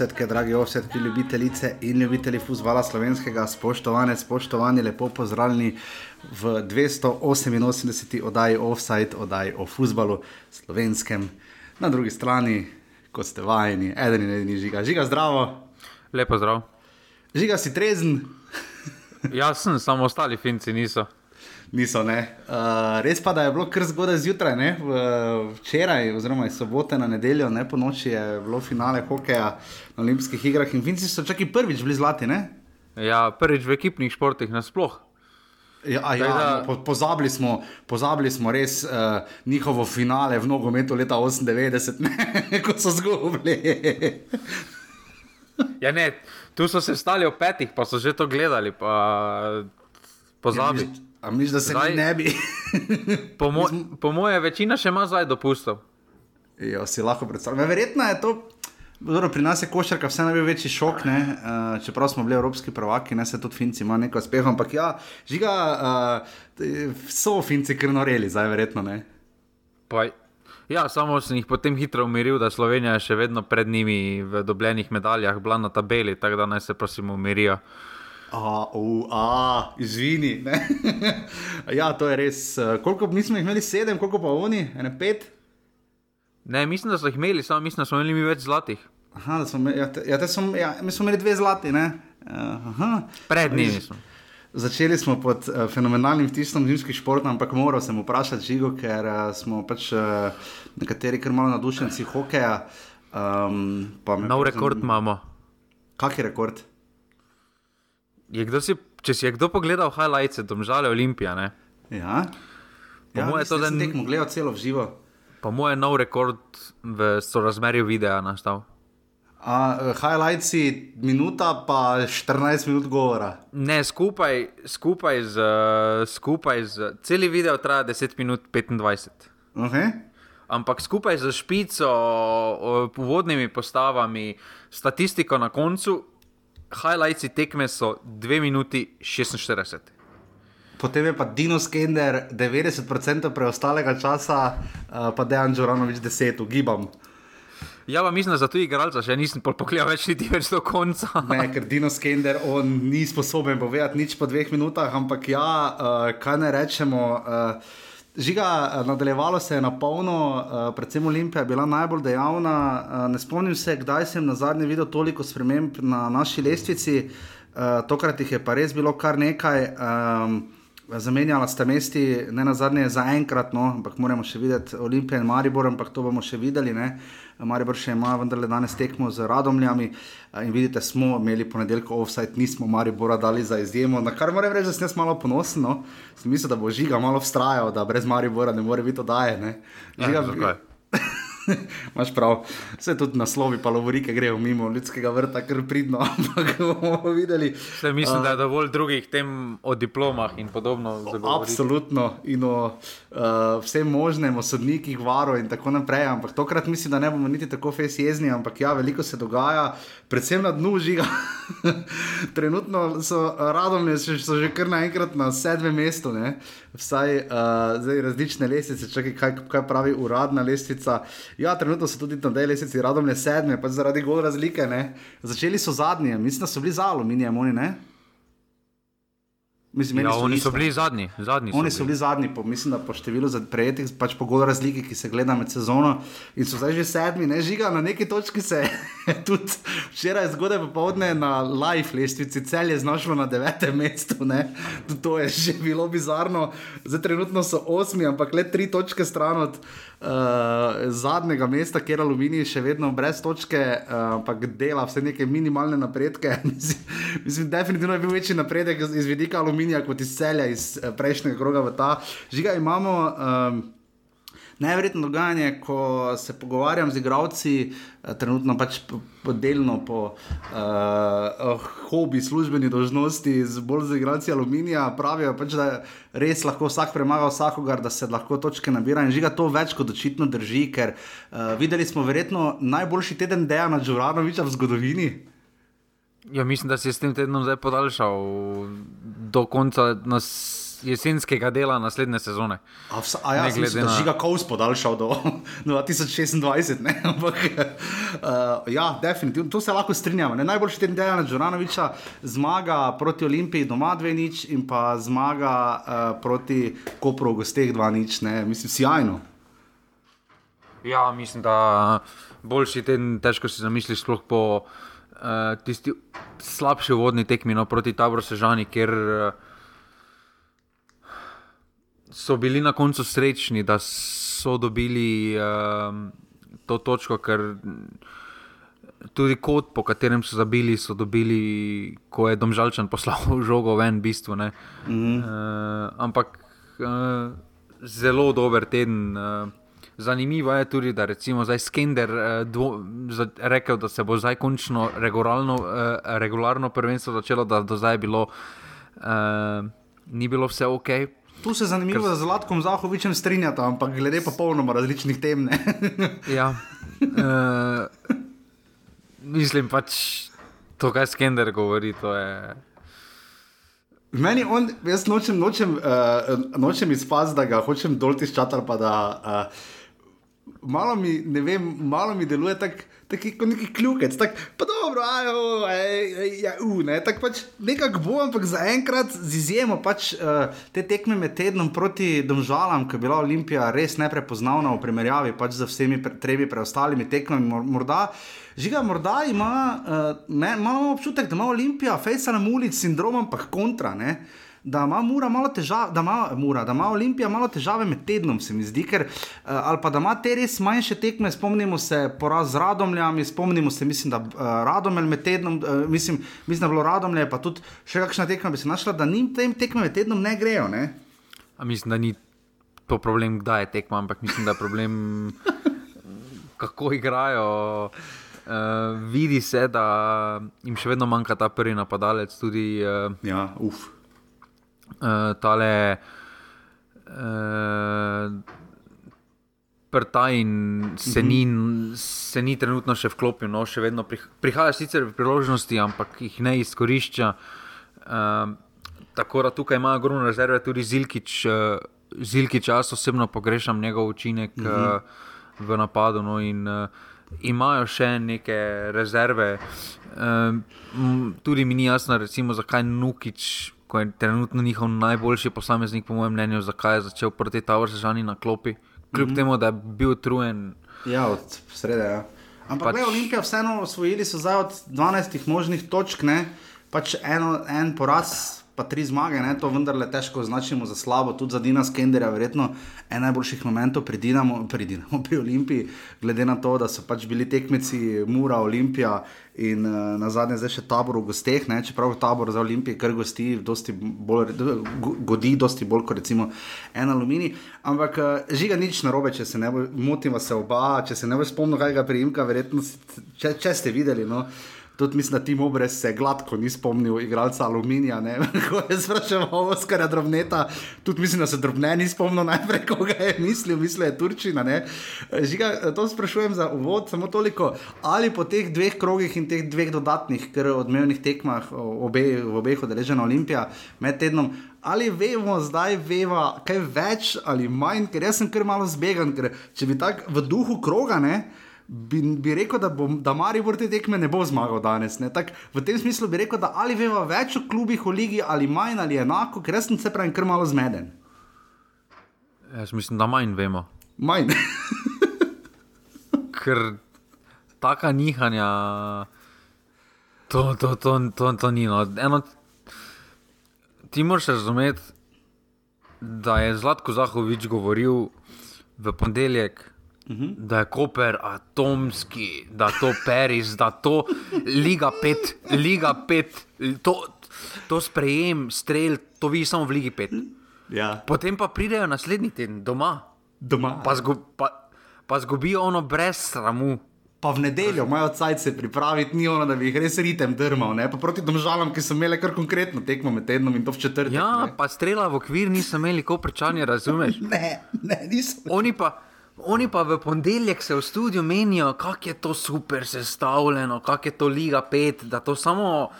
Ovsetke, dragi ovsetke, ljubitelice in ljubitelji futbola slovenskega, spoštovane, spoštovani, lepo pozdravljeni v 288. oddaji Offside, oddaji o futbalu slovenskem. Na drugi strani, kot ste vajeni, eden in edini žiga. Žiga, zdravo. Lepo zdrav. Žiga si trezen. Jaz sem, samo ostali finci niso. Niso, ne. Uh, res pa, da je bilo kar zgodaj zjutraj, ne? včeraj, oziroma iz sobote na nedeljo, ne po noči je bilo finale hokeja na olimpijskih igrah in Finci so čakali prvič bili zlati. Ne? Ja, prvič v ekipnih športih nasploh. Ja, ja, da- no, po, pozabili, smo, pozabili smo res uh, njihovo finale v nogometu leta 98, ne? ko so zgubili. Ja, ne, tu so se stali v petih, pa so že to gledali, pa pozabi. A misliš, da se Zdaj- ne bi? Po, mo po moje večina še ima zdaj dopustov. Jo, si lahko predstavljam. Ja, Verjetno je to. Dobro, pri nas je košarka vse največji šok, ne? uh, čeprav smo bili evropski prvaki, ne se tudi Finci imajo nekaj uspeha, ampak ja, žiga, uh, so Finci krnoreli, zdaj verjetno ne. Pa, ja, samo sem jih potem hitro umiril, da Slovenija je še vedno pred njimi v dobljenih medaljah, bila na tabeli, tako da naj se prosim umirijo. A, u, a, izvini. ne. ja, to je res. Uh, koliko mi smo jih imeli sedem, koliko pa oni, ene pet? Ne, mislim, da so jih imeli, samo mislim, da smo imeli mi več zlatih. Aha, da smo, imeli- ja, te, ja, te smo, ja, mi smo imeli dve zlati, ne? Uh, aha. Pred njimi smo. Začeli smo pod uh, fenomenalnim vtisom zimskih športov, ampak moral sem vprašati žigo, ker uh, smo pač uh, nekateri kar malo nadušenci hokeja. Um, Nov rekord imamo. Kak je rekord? Je kdo si, če si je kdo pogledal highlights, domžale Olimpija, ne? Ja, Po ja moje to, mislim, da sem ni- tekmo gledal celo v živo. Po mojem, nov rekord v sorazmerju videa nastal. A, uh, highlightsi, minuta pa 14 minut govora. Ne, skupaj, skupaj z, eh, skupaj z, celi video traja 10 minut 25. Okay. Ampak skupaj z špico, uvodnimi postavami, statistiko na koncu, highlightsi tekme so 2 minuti 46. Potem je pa Dino Skender 90% preostalega časa, uh, pa Dejan Džoranovič 10, ugibam. Ja, pa mislim, da za tu igralca še nisem pogledal več niti več do konca. Ne, ker Dino Skender on ni sposoben povedati nič po dveh minutah, ampak ja, uh, kaj ne rečemo. Uh, Žiga, eh, nadaljevalo se je na polno, uh, predvsem Olimpija je bila najbolj dejavna. Uh, ne spomnim se, kdaj sem na zadnje videl toliko sprememb na naši lestvici, tokrat jih je pa res bilo kar nekaj. Um, Zamenjala sta mesti, ne na zadnje, za enkrat, no, ampak moramo še videti Olimpijo in Maribor, ampak to bomo še videli. Ne. Maribor še ima vendarle danes tekmo z Radomljami eh, in vidite, smo imeli ponedeljko offside, nismo Maribora dali za izjemo. Na kar moram reči, da sem jaz malo ponosen. No. Sem mislil, da bo žiga malo vztrajal, da brez Maribora ne more biti oddajene. Ja, zakaj? Imáš prav, vse tudi naslovi, pa lovorike grejo mimo ljudskega vrta, kar pridno, ampak bomo videli. Se mislim, da je dovolj drugih tem o diplomah in podobno. Absolutno in o uh, vsem možnem, o sodnikih, varu in tako naprej. Ampak tokrat mislim, da ne bomo niti tako fes jezni, ampak ja, veliko se dogaja, predvsem na dnu žiga. Trenutno so radomne, so so že kar naenkrat na sedmem mestu, ne? vsaj uh, zdaj različne lestvice, čakaj, kaj, kaj pravi uradna lestvica. Ja, trenutno so tudi na tej lestvici radomne sedme, pač zaradi gol razlike. Ne? Začeli so zadnje, mislim, da so bili za aluminijem, oni ne. Mislim, Ja, imeli oni isto. so bili zadnji. zadnji Oni so bili zadnji, po, mislim, da po številu prejetih, pač po gol razliki, ki se gleda med sezono. In so zdaj že sedmi, ne žiga, na neki točki se tudi včeraj zgodaj popovdne na live lestvici cel je znašlo na devetem mestu. Ne? Tudi To je že bilo bizarno. Zdaj trenutno so osmi, ampak le tri točke stran od zadnjega mesta, kjer Aluminij še vedno brez točke, uh, ampak dela vse neke minimalne napredke. mislim, definitivno je bil večji napredek iz, iz vidika Aluminija kot iz celja iz eh, prejšnjega kroga v ta. Žiga imamo. Um, Najverjetno dogajanje, ko se pogovarjam z igravci, eh, trenutno pač po- po uh, hobi, službeni dožnosti, z bolj z igralci aluminija, pravijo, pač, da res lahko vsak premaga vsakogar, da se lahko točke nabira. In žiga to več kot očitno drži, ker uh, videli smo verjetno najboljši teden Dejana Džuranoviča v zgodovini. Ja, mislim, da si s tem tednom zdaj podaljšal do konca nas jesenskega dela naslednje sezone. A, vsa, a ja, Ne sem mislil, glede da na- žiga Kovs podaljšal do 2026. Ne? Ampak, uh, ja, definitivno, to se lahko strinjamo. Ne? Najboljši teden Dejana Džuranoviča, zmaga proti Olimpiji doma 2 nič in pa zmaga uh, proti Kopru v gosteh 2 nič. Ne? Mislim, sjajno. Ja, mislim, da boljši teden težko si zamisliš, sploh po uh, tisti slabši vodni tekmi no, proti Taboru Sežani, ker uh, so bili na koncu srečni, da so dobili uh, to točko, ker tudi kot po katerem so zabili, so dobili, ko je Domžalčan poslal žogo ven, v bistvu. Mm -hmm. uh, ampak uh, zelo dober teden. Uh, Zanimivo je tudi, da recimo zdaj Skender uh, dvo, za, rekel, da se bo zdaj končno regularno, uh, regularno prvenstvo začelo, da do zdaj je bilo, uh, ni bilo vse ok. Tu se zanimivo, da z Zlatkom Zahovičem strinjata, ampak glede popolnoma različnih tem. Ja. Uh, mislim pač, to, kaj Skender govori, to je. Meni on, jaz nočem, nočem, uh, nočem izpasti, da ga hočem dol tiščati ali pa da. Uh, Malo mi, ne vem, malo mi deluje tako, tak, kot neki kljukec, tako, pa dobro, ajo, ja, u, ne, tako pač nekako bo, ampak zaenkrat z izjemo pač uh, te tekme med tednom proti Domžalam, ki je bila Olimpija res neprepoznavna v primerjavi pač z vsemi pre, trebi preostalimi tekmami, mor, morda, žiga, morda ima, uh, me, malo imam občutek, da ima Olimpija fejsa na ulici sindromom, pa kontra, ne da ima Mura malo težave, da ima Mura, da ima Olimpija malo težave med tednom, se mi zdi, ker, uh, ali pa da ima te res manjše tekme, spomnimo se poraz z Radomljami, spomnimo se, mislim, da uh, Radomelj med tednom, uh, mislim, mislim, da je bilo Radomlje, pa tudi še kakšna tekma bi se našla, da njim tem tekme med tednom ne grejo, ne? A mislim, da ni to problem, kdaj je tekma, ampak mislim, da je problem, kako igrajo. Uh, vidi se, da jim še vedno manjka ta prvi napadalec, tudi uh, Ja, uf. Uh, tale. Uh, Prtajn se, ni, se ni trenutno še vklopil, no, še vedno prih, prihaja sicer v priložnosti, ampak jih ne izkorišča. Uh, tako da tukaj ima ogromno rezerve, tudi Zilkič, uh, Zilkič jaz osebno pogrešam njegov učinek uh -huh. uh, v napadu. No, in, uh, imajo še neke rezerve. Uh, m, tudi mi ni jasno, recimo, zakaj Nukič, ko je trenutno njihov najboljši posameznik, po mojem mnenju, zakaj je začel proti Tavrsežani na klopi. Kljub mm -hmm. temu, da je bil utrujen, Ja, od srede. Ja. Ampak Pač-. Olimpija vseeno osvojili so zdaj od 12 možnih točk, ne? pač eno, en poraz, pa tri zmage, ne? to vendarle težko označimo za slabo, tudi za Dina Skenderja, verjetno en najboljših momentov pri Dinamo, pri, Dinamo, pri Olimpiji, glede na to, da so pač bili tekmeci Mura, Olimpija in uh, na zadnje zdaj še tabor v gosteh, ne? čeprav tabor za Olimpijo, kar gosti, dosti bolj, go- godi dosti bolj kot recimo en aluminij. Ampak uh, žiga nič narobe, če se ne bo, motim se oba, če se ne bo spomnil, kaj ga prijimka, verjetno, če, če ste videli. No? Tudi mislim, da Tim Obrez se gladko ni spomnil igralca Aluminija, ko je spraševal Oskarja Drobneta. Tudi mislim, da se Drobne ni spomnil najprej, koga je mislil, mislil je Turčina. Žiga, to sprašujem za uvod, samo toliko. Ali po teh dveh krogih in teh dveh dodatnih, kar odmevnih tekmah, obe, v obeh odeležena Olimpija med tednom. Ali vemo zdaj, veva, kaj več ali manj, ker jaz sem kar malo zbegan, ker če bi tako v duhu kroga, ne, bi, bi rekel, da, bom, da Maribor te tekme ne bo zmagal danes. ne. Tak, v tem smislu bi rekel, da ali veva več o klubih v ligi, ali manj, ali enako, ker sem se pravi kar malo zmeden. jaz mislim, da manj vemo. Manj. ker taka nihanja, to, to, to, to, to ni. No. Eno, ti moraš razumeti, da je Zlatko Zahovič govoril v ponedeljek. Da je Koper atomski, da to Paris, da to Liga 5, Liga 5, to, to sprejem, strel, to vidi samo v Ligi 5. ja, Potem pa pridejo naslednji teden doma, doma. pa, zgu, pa, pa zgubijo ono brez sramu. Pa v nedeljo imajo cajt se pripraviti, ni ono, da bi jih res ritem drmal, ne? pa proti domžalam, ki so imeli kar konkretno tekmo med tednom in to v četrtek. Ja, ne. pa strela v okvir niso imeli, ko prečanje, razumeš? ne, ne, nisem. Oni pa, oni pa v ponedeljek se v studiu menijo, kako je to super sestavljeno, kako je to Liga 5, da to samo,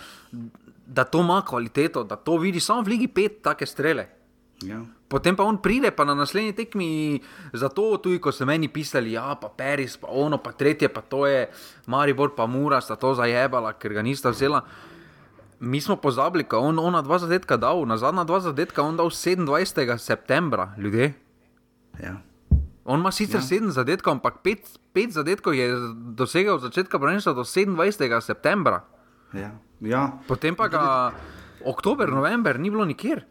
da to ima kvaliteto, da to vidi samo v Ligi 5 take strele. Ja. Potem pa on pride, pa na naslednji tekmi, zato tudi ko so meni pisali, ja, pa Peris, pa ono, pa tretje, pa to je, Maribor, pa Mura, sta to zajebala, ker ga nista vzela. Mi smo pozabili, ko on ona dva zadetka dal, na zadnja dva zadetka on dal 27. septembra, ljudje. Ja. On ima sicer Ja. sedem zadetkov, ampak pet, pet zadetkov je dosegel od začetka prvenstva do 27. septembra. Ja. Ja. Potem pa ga oktober, november ni bilo nikjer.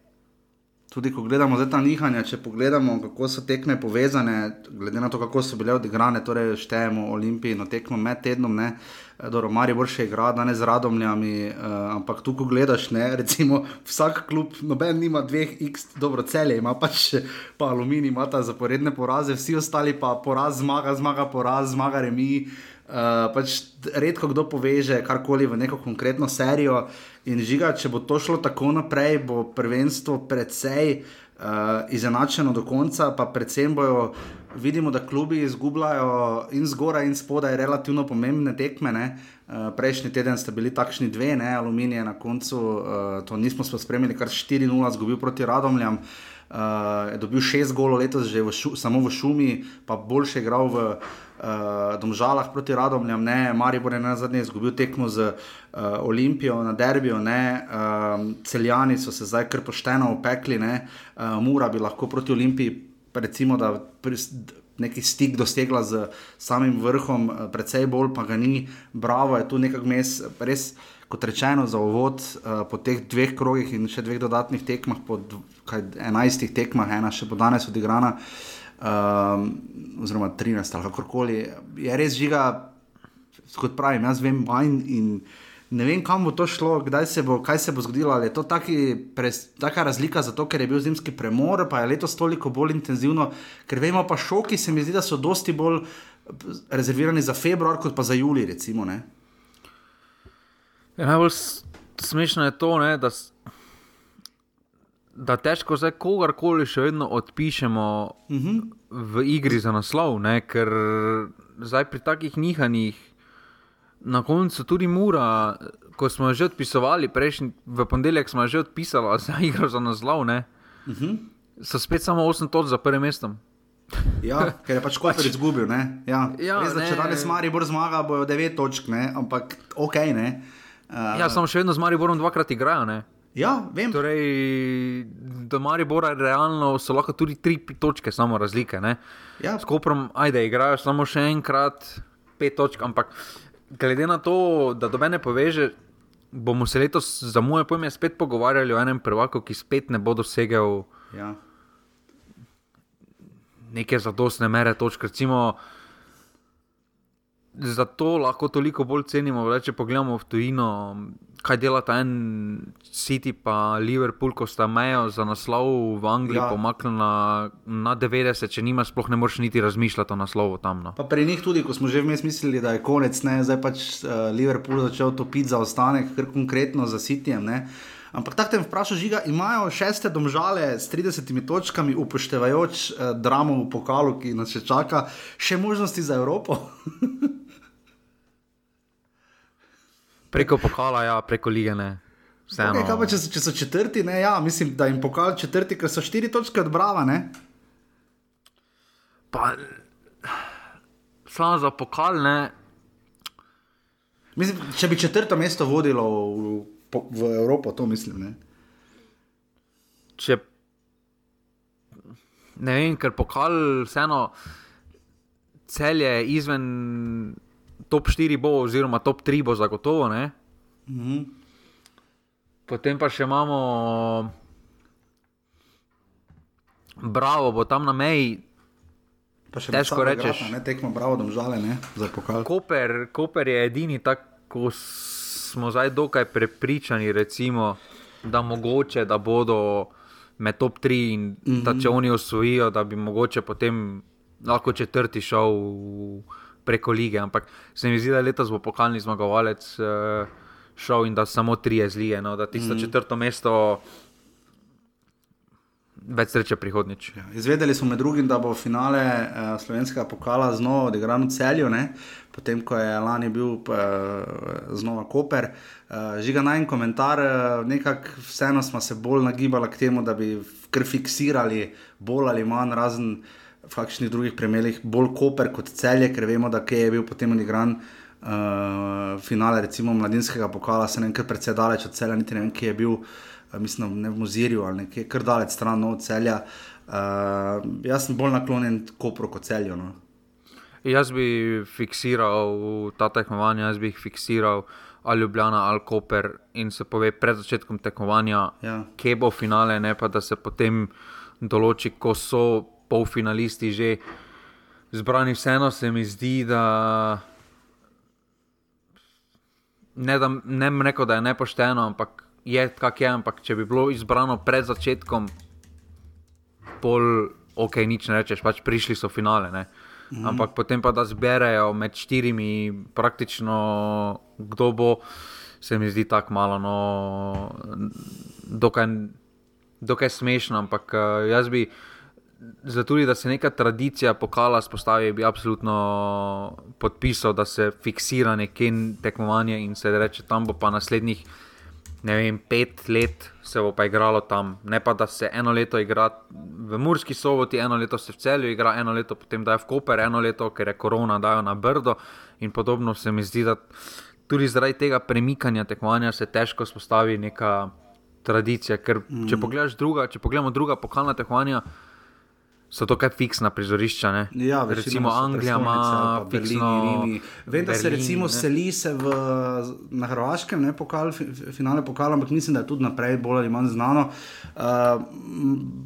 Tudi ko gledamo zdaj ta nihanja, če pogledamo, kako so tekme povezane, glede na to, kako so bile odigrane, torej štejemo Olimpijino tekmo med tednom, ne, dobro, Maribor še igra danes z Radomljami, uh, ampak tu, ko gledaš, ne, recimo vsak klub, noben nima dveh x, dobro, celje ima pač, pa Aluminij ima ta zaporedne poraze, vsi ostali pa poraz, zmaga, zmaga, poraz, zmaga, remi. Uh, pač redko kdo poveže karkoli v neko konkretno serijo. In žiga, če bo to šlo tako naprej, bo prvenstvo precej uh, izenačeno do konca, pa predvsem bojo. Vidimo, da klubi izgubljajo in zgoraj, in spodaj relativno pomembne tekme. Ne? Uh, prejšnji teden sta bili takšni dve, ne? Aluminij je na koncu, uh, to nismo spremljali, kar 4-0 zgubil proti Radomljam. Uh, je dobil šest golov letos, že v šu, samo v Šumi, pa boljše igral v uh, Domžalah proti Radomljam, ne, Maribor je na zadnje izgubil tekmo z uh, Olimpijo na derbijo, ne, um, celjani so se zdaj kar pošteno opekli, ne, uh, Mura bi lahko proti Olimpiji, recimo, da pris, neki stik dosegla z samim vrhom, uh, precej bolj pa ga ni, bravo je tu nekako mes, res. Kot rečeno, za uvod uh, po teh dveh krogih in še dveh dodatnih tekmah, po dv, kaj, 11 tekmah, ena še bo danes odigrana, um, oziroma 13 ali kakorkoli, je res žiga, kot pravim, jaz vem manj in ne vem, kam bo to šlo, kdaj se bo, kaj se bo zgodilo. Ali je to taki, pres, taka razlika zato, ker je bil zimski premor, pa je letos toliko bolj intenzivno, ker vemo pa šoki, se mi zdi, da so dosti bolj rezervirani za februar, kot pa za julij, recimo. Ne? Ja, najbolj smešno je to, ne, da, da težko zdaj kogarkoli še vedno odpišemo uh -huh. v igri za naslov, ne, ker zdaj pri takih nihanjih, na koncu tudi Mura, ko smo že odpisovali, prejšnji v ponedeljek smo že odpisali za igro za naslov, ne, uh -huh. so spet samo 8 točk za prvim mestom. Ja, ker je pač kot pač, izgubil. Ja. Ja, Res, da, če danes Maribor zmaga, bojo 9 točk, ne? ampak ok. Ne? Uh, ja, samo še vedno z Mariborom dvakrat igrajo. Ne? Ja, vem. Torej, do Maribora realno so lahko tudi tri točke, samo razlike. Ja. S Koprom, ajde, igrajo samo še enkrat, pet točk, ampak glede na to, da do mene poveže, bomo se letos, za moje pojme, spet pogovarjali o enem prvaku, ki spet ne bo dosegel ja. neke zadostne mere točk. Recimo, Zato lahko toliko bolj cenimo, da če pogledamo v tujino, kaj dela ta en City, pa Liverpool, ko sta mejo za naslov v Angliji ja. pomaknili na, na 90, če nima, sploh ne moreš niti razmišljati o naslovu tam. No. Pa pri njih tudi, ko smo že vmes mislili, da je konec, ne, zdaj pač uh, Liverpool začel topiti za ostanek, kar konkretno za Cityjem. Ne. Ampak tako te vprašam, žiga, imajo šeste domžale s 30 točkami, upoštevajoč uh, dramo v pokalu, ki nas še čaka, še možnosti za Evropo? Preko pokala, ja, preko lige. Ne. Okay, pa, če, so, če so četrti, ne, ja, mislim, da jim pokal četrti, ker so štiri točke od Brava. Ne? Pa, samo za pokal. Ne. Mislim, če bi četrto mesto vodilo v, v, v Evropo, to mislim. Ne, če, ne vem, ker pokal vseeno celje izven top 4 bo, oziroma top 3 bo zagotovo. Mm -hmm. Potem pa še imamo, bravo, bo tam na meji. Težko rečeš. Ne tekmo, bravo, da žale, ne za pokal. Koper, Koper je edini, tako smo zdaj dokaj prepričani, recimo, da mogoče, da bodo med top 3 in mm -hmm. da če oni osvojijo, da bi mogoče potem lahko četrti šel. V, preko lige. Ampak se mi zdi, da letos bo pokalni zmagovalec uh, šel in da samo tri je zlije. No? Da tisto mm. četrto mesto več sreče prihodnič. Ja, izvedeli smo med drugim, da bo finale uh, slovenskega pokala znova odigran v celju, ne? potem ko je lani bil uh, znova Koper. Uh, žiga naj en komentar, uh, nekako vseeno smo se bolj nagibali k temu, da bi kar fiksirali bolj ali manj razen v kakšnih drugih primerih, bolj Koper kot celje, ker vemo, da je bil potem odigran. Uh, finale, recimo mladinskega pokala, se ne vem, kar precej daleč od celja, niti ne vem, kje je bil. Uh, mislim, ne v Muzirju ali nekje, kar daleč stran od celja. Uh, jaz sem bolj naklonjen Kopru kot celju. No. Jaz bi fiksiral ta tekmovanja, jaz bi jih fiksiral ali Ljubljana ali Koper in se pove pred začetkom tekmovanja, ja. kje bo finale, ne pa da se potem določi, ko so polfinalisti že zbrani. Vseeno se mi zdi, da ne da ne bi rekel, da je nepošteno, ampak je, kak je, ampak če bi bilo izbrano pred začetkom, pol, ok, nič ne rečeš, pač prišli so finale. Ne? Mm. Ampak potem pa da zberejo med štirimi, praktično kdo bo, se mi zdi tako malo, no, dokaj, dokaj smešno. Ampak uh, jaz bi, zato tudi, da se neka tradicija pokala spostavi, bi absolutno podpisal, da se fiksira nekje tekmovanje in se reče, tam bo pa naslednjih ne vem, pet let se bo pa igralo tam. Ne pa da se eno leto igra v Murski soboti, eno leto se v celju igra, eno leto potem dajo v Koper, eno leto, ker je korona, dajo na Brdo in podobno. Se mi zdi, da tudi zaradi tega premikanja tekmovanja se težko spostavi neka tradicija. Ker če, mm. druga, če pogledamo druga pokalna tekmovanja, so to kaj fiksna prizorišča. Ne? Ja, recimo Anglija ima fiksno. Vem, da se recimo ne? seli se v, na Hrvaškem, ne pokal, finale pokala, ampak mislim, da je tudi naprej bolj ali manj znano. Uh,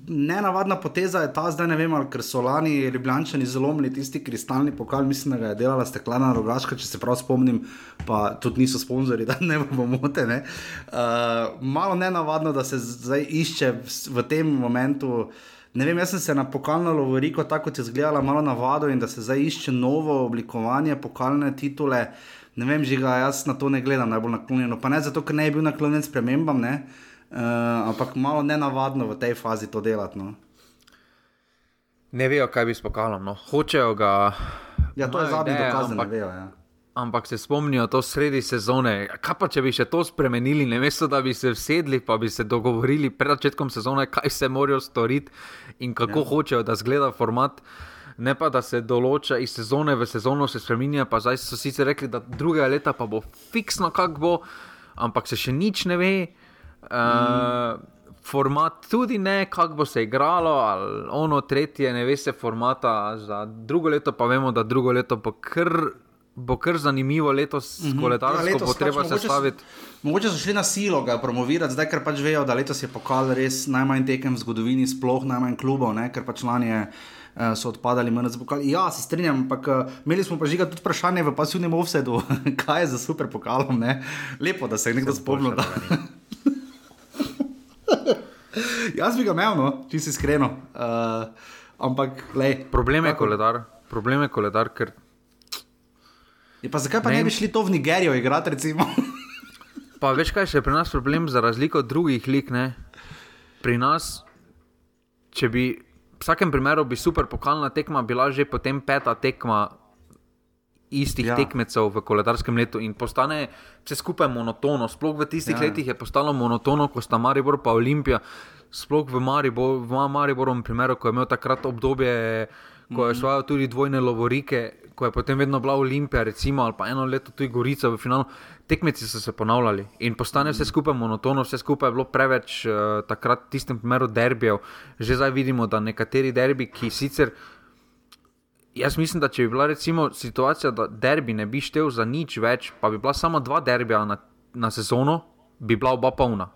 nenavadna poteza je ta zdaj, ne vem, ker so lani Ljubljančani zlomili tisti kristalni pokal, mislim, da ga je delala steklana rogaška, če se prav spomnim, pa tudi niso sponzorji, da ne bomo moteni. Uh, malo nenavadno, da se zdaj išče v tem momentu. Ne vem, jaz sem se na pokalno lovoriko, tako kot je izgledala, malo navadil in da se zdaj išče novo oblikovanje pokalne titule. Ne vem, že ga jaz na to ne gledam najbolj naklonjeno. Pa ne zato, ker ne bi bil naklonjen spremembam, ne? uh, ampak malo nenavadno v tej fazi to delati. No? Ne vejo, kaj bi s pokalom. No. Hočejo ga. Ja, to je zadnji dokaz, da ne vejo. Ja ampak se spomnijo to sredi sezone. Kaj pa če bi še to spremenili, ne mesto, da bi se sedli, pa bi se dogovorili pred začetkom sezone, kaj se morajo storiti in kako ja. hočejo, da zgleda format. Ne pa da se določa iz sezone v sezono, se spremenja. Pa zdaj so sicer rekli, da drugega leta pa bo fiksno, kako bo, ampak se še nič ne ve. Uh, format tudi ne, kako bo se igralo, ali ono tretje, ne ve se formata za drugo leto, pa vemo, da drugo leto bo kar bo kar zanimivo letos, mm -hmm. koledarsko ja, bo treba pač sestaviti. Mogoče so šli na silo ga promovirati, zdaj ker pač vejo, da letos je pokal res najmanj tekem v zgodovini, sploh najmanj klubov, ne? ker pač lani je. Eh, so odpadali, manj za pokal. Ja, se strinjam, ampak uh, imeli smo pa že tudi vprašanje v pasivnem offsetu, kaj je za super pokalom. Ne? Lepo, da se je nekdo spomnil. Jaz bi ga imel, no, če si iskreno. Uh, ampak, lej. Problem je koledar, problem je koledar, ker Je pa zakaj pa ne, ne bi šli to v Nigerijo igrati? pa veš, kaj je pri nas problem, za razliko od drugih lik. Ne? Pri nas, če bi v vsakem primeru bi super pokalna tekma bila že potem peta tekma istih ja. tekmecev v koledarskem letu in postane vse skupaj monotono. Sploh v tistih ja. letih je postalo monotono, ko sta Maribor pa Olimpija. Sploh v Mariboru, v Mariboru, primeru, ko je imel takrat obdobje, ko je mhm. osvojil tudi dvojne lovorike, ko je potem vedno bila Olimpija, recimo, ali pa eno leto tudi Gorica v finalu, tekmeci so se ponavljali in postane vse skupaj monotono, vse skupaj je bilo preveč uh, takrat, v tistem primeru, derbijev. Že zdaj vidimo, da nekateri derbi, ki sicer. Jaz mislim, da če bi bila recimo situacija, da derbi ne bi štel za nič več, pa bi bila samo dva derbija na, na sezono, bi bila oba polna.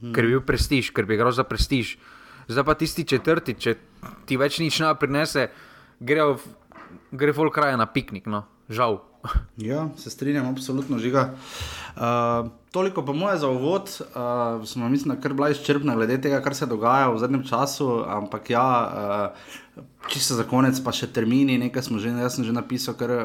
Hmm. Ker bi bil prestiž, ker bi igral za prestiž. Zdaj pa tisti četrti, če ti več nič ne prinese, grejo gre vol kraja na piknik, no, žal. Ja, se strinjam, absolutno žiga. Uh, toliko pa moje za uvod, uh, smo mislim, kar bila izčrpna glede tega, kar se dogaja v zadnjem času, ampak ja, uh, čisto za konec pa še termini, nekaj smo že, jaz sem že napisal, ker uh,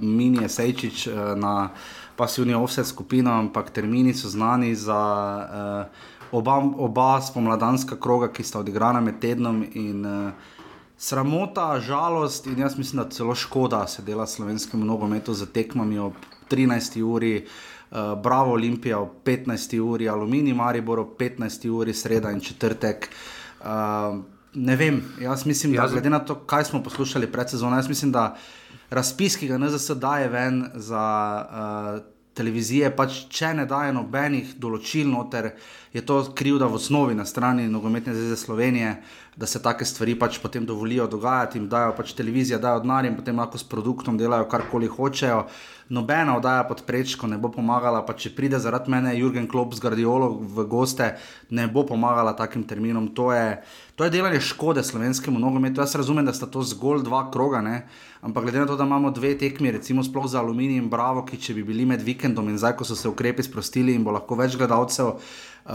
mini je sejčič uh, na pasivni offset skupino, ampak termini so znani za uh, oba, oba spomladanska kroga, ki sta odigrana med tednom. In, uh, Sramota, žalost in jaz mislim, da celo škoda se dela slovenskemu nogometu za tekmami ob 13. uri, uh, Bravo Olimpija ob 15. uri, Aluminij Maribor ob 15. uri, sreda in četrtek. Uh, ne vem, jaz mislim, da glede na to, kaj smo poslušali pred sezono, jaz mislim, da razpis, ki ga NZS daje ven za uh, televizije, pač če ne daje nobenih določil noter, je to krivda v osnovi na strani Nogometne zveze Slovenije, da se take stvari pač potem dovolijo dogajati, jim dajo pač televizija, dajo denar in potem lahko s produktom delajo karkoli hočejo. Nobena oddaja pod prečko ne bo pomagala, pa če pride zaradi mene Jurgen Klopp z Guardiolo v goste, ne bo pomagala takim terminom. To je, to je delanje škode slovenskemu nogometu. Jaz razumem, da sta to zgolj dva kroga, ne? ampak glede na to, da imamo dve tekmi, recimo sploh za Aluminij in Bravo, ki če bi bili med vikendom in zdaj, ko so se ukrepi sprostili in bo lahko več gledalcev.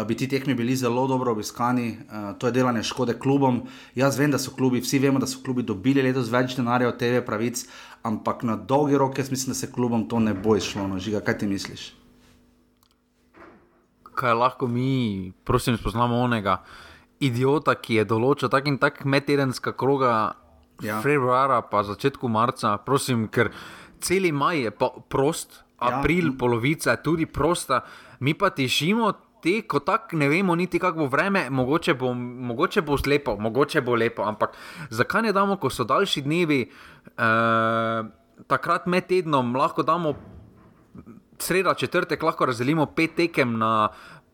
Bi ti tekmi bili zelo dobro obiskani, to je delanje škode klubom. Jaz vem, da so klubi, vsi vemo, da so klubi dobili letos več denarja od TV pravic, ampak na dolgi rok jaz mislim, da se klubom to ne bo išlo. No, žiga, kaj ti misliš? Kaj lahko mi, prosim, spoznamo onega idiota, ki je določil tak in tak medtedenska kroga ja. februara, pa začetku marca, prosim, ker cel maj je prost, ja. april, ja. polovica je tudi prosta, mi pa tišimo te, ko tako ne vemo, niti kako bo vreme, mogoče bo, mogoče bo slepo, mogoče bo lepo. Ampak zakaj ne damo, ko so daljši dnevi, eh, takrat med tednom, lahko damo sredo, četrtek, lahko razdelimo pet tekem na.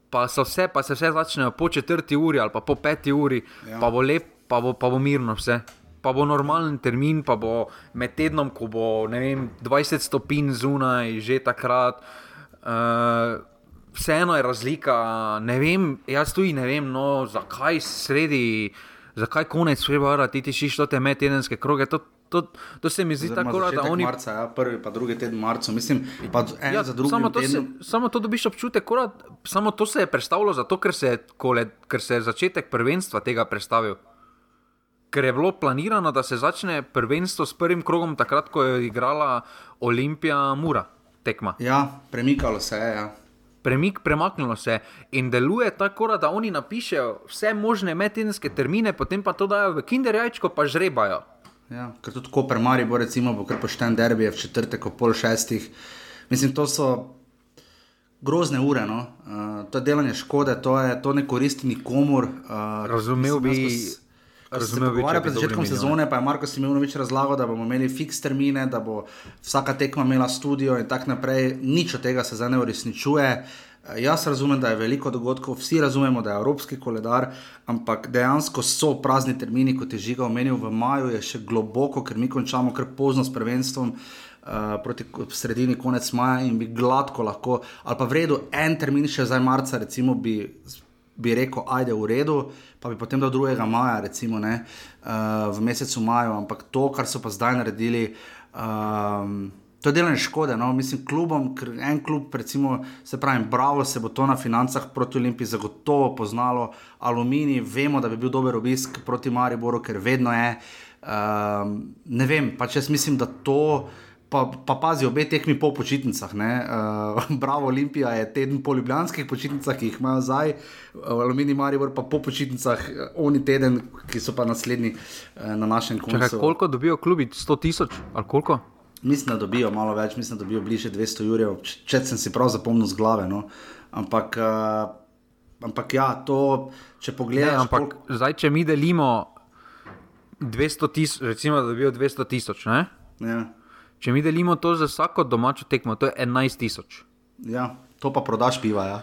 Pa, vse, pa se vse začnejo po četrti uri ali pa po peti uri, ja. pa bo lep, pa bo, pa bo mirno vse. Pa bo normalen termin, pa bo med tednom, ko bo vem, 20 stopinj zunaj, že takrat. Uh, vseeno je razlika. Ne vem, jaz tudi ne vem, no, zakaj sredi, zakaj konec februarja ti tišiš te medtedenske kroge. To, To, to se mi zdi Zdaj, tako, da oni. Marca, ja, prvi, pa drugi teden marca, mislim, pa en ja, za drugim. Samo to, se, samo to dobiš občutek, korat, samo to se je predstavilo zato, ker se, kole, ker se je začetek prvenstva tega predstavil. Ker je bilo planirano, da se začne prvenstvo s prvim krogom, takrat, ko je igrala Olimpija Mura tekma. Ja, premikalo se je. Ja premik, premaknilo se in deluje tako, da oni napišejo vse možne medtedenske termine, potem pa to dajo v kinderjajčko, pa žrebajo. Ja, ker tudi ko premari, bo recimo, bo kar pošten derbi v četrtek, ob pol šestih. Mislim, to so grozne ure, no? uh, to je delanje škode, to, je, to ne koristi nikomor. Uh, Razumel bi. Mislim, Razumem, da pred začetkom sezone pa je Marko Simenovič razlagal, da bomo imeli fiks termine, da bo vsaka tekma imela studio in tako naprej. Nič od tega se zdaj ne uresničuje. Eh, jaz razumem, da je veliko dogodkov, vsi razumemo, da je evropski koledar, ampak dejansko so prazni termini, kot je žiga omenil v maju, je še globoko, ker mi končamo kar pozno s prvenstvom. Uh, proti sredini, konec maja, in bi gladko lahko, ali pa v redu, en termin še zdaj, marca, recimo, bi bi rekel, ajde v redu, pa bi potem do 2. maja, recimo ne, uh, v mesecu maju, ampak to, kar so pa zdaj naredili. Um, To je delanje škode, no? mislim, klubom, ker en klub, recimo, se pravi, Bravo, se bo to na financah proti Olimpiji zagotovo poznalo, Aluminij, vemo, da bi bil dober obisk proti Mariboru, ker vedno je. Um, ne vem, pač jaz mislim, da to. Pa, pa pazi, obe tekmi po počitnicah. Uh, Bravo, Olimpija je teden po ljubljanskih počitnicah, ki jih imajo zdaj, uh, Aluminij Maribor pa po počitnicah, uh, oni teden, ki so pa naslednji uh, na našem koncu. Čakaj, koliko dobijo klubi? 100 tisoč ali koliko? Mislim, da dobijo malo več, mislim, da dobijo bliže 200 jurjev, če sem si prav zapomnil z glave. No. Ampak, uh, ampak ja, to, če pogledaj. Ampak koliko... zdaj, če mi delimo 200 tisoč, recimo, da dobijo 200 tisoč. Ja. Če mi delimo to za vsako domačo tekmo, to je 11 tisoč. Ja, to pa prodaš piva. Ja.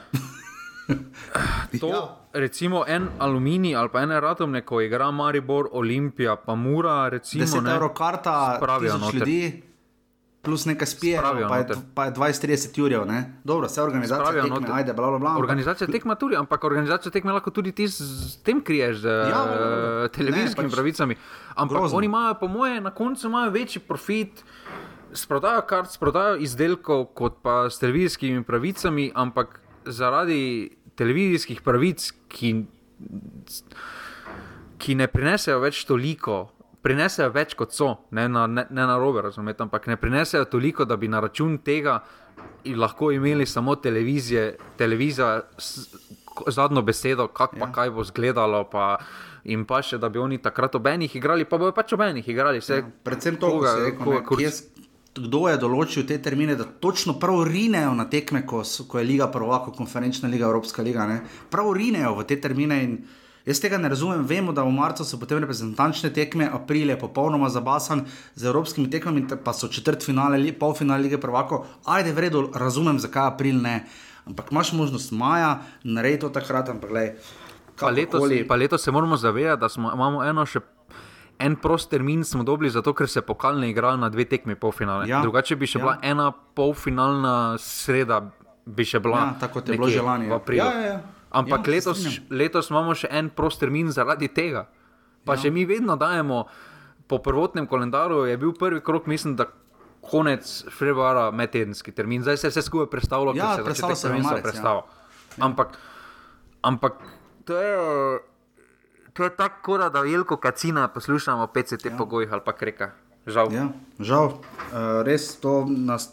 to, ja. Recimo en aluminij ali pa en ratom, ko igra Maribor, Olimpija, pa Mura. Recimo, 10 evrov karta, pravijo ljudi. Plus nekaj spije, pa, pa je 20-30 jurjev. Dobro, vse organizacije tekme, ajde, bla, bla, bla. Organizacija tekme tudi, ampak organizacija tekme lahko tudi ti s tem kriješ, z ja, uh, televizijskimi pač pravicami. Ampak grozno. oni imajo, po moje, na koncu imajo večji profit s prodajo kart, s prodajo izdelkov, kot pa s televizijskimi pravicami, ampak zaradi televizijskih pravic, ki, ki ne prinesejo več toliko. Prinesejo več kot so, ne na, ne, ne na robe, razumete, ampak ne prinesejo toliko, da bi na račun tega lahko imeli samo televizije, televizija, zadnjo besedo, kako pa Ja. kaj bo izgledalo. Pa, in pa še, da bi oni takrat ob enih igrali, pa bojo pač ob enih igrali. Vse, Ja, Predvsem to, koga- rekel, koga ne, kurc- kje kdo je določil te termine, da točno prav rinejo na tekme, ko, ko je Liga Prvaka, konferenčna liga, Evropska liga. Ne? Prav rinejo v te termine. In jaz tega ne razumem. Vemo, da v marcu so potem reprezentančne tekme, april je popolnoma zabasan z evropskimi tekmami, te- pa so četrt finale, li- polfinale lige Prvako. Ajde, v redu, razumem, zakaj april ne. Ampak imaš možnost maja, naredi to takrat, ampak gledaj. Pa letos, pa letos se moramo zavedati, da smo, imamo eno še. En prost termin smo dobili, zato ker se pokal ne igra na dve tekmi polfinale. Ja, Drugače bi še ja. bila ena polfinalna sreda, bi še bila. Ja, tako je bilo že lani, ja. Ja, ja, ja. Ampak Ja, letos, strinjam. letos imamo še en prost termin zaradi tega. Pa ja. še mi vedno dajemo, po prvotnem koledarju je bil prvi krok, mislim, da konec februarja medtedenski termin, zdaj se je vse skupaj predstavilo, Ja, ker se je začetek prvenstva marec, ja. predstavil. Ampak, ampak to je. To je tako, kot da Jelko Kacina poslušamo PCT ja. pogojih ali pa kreka. Žal. Ja, žal, uh, res to nas.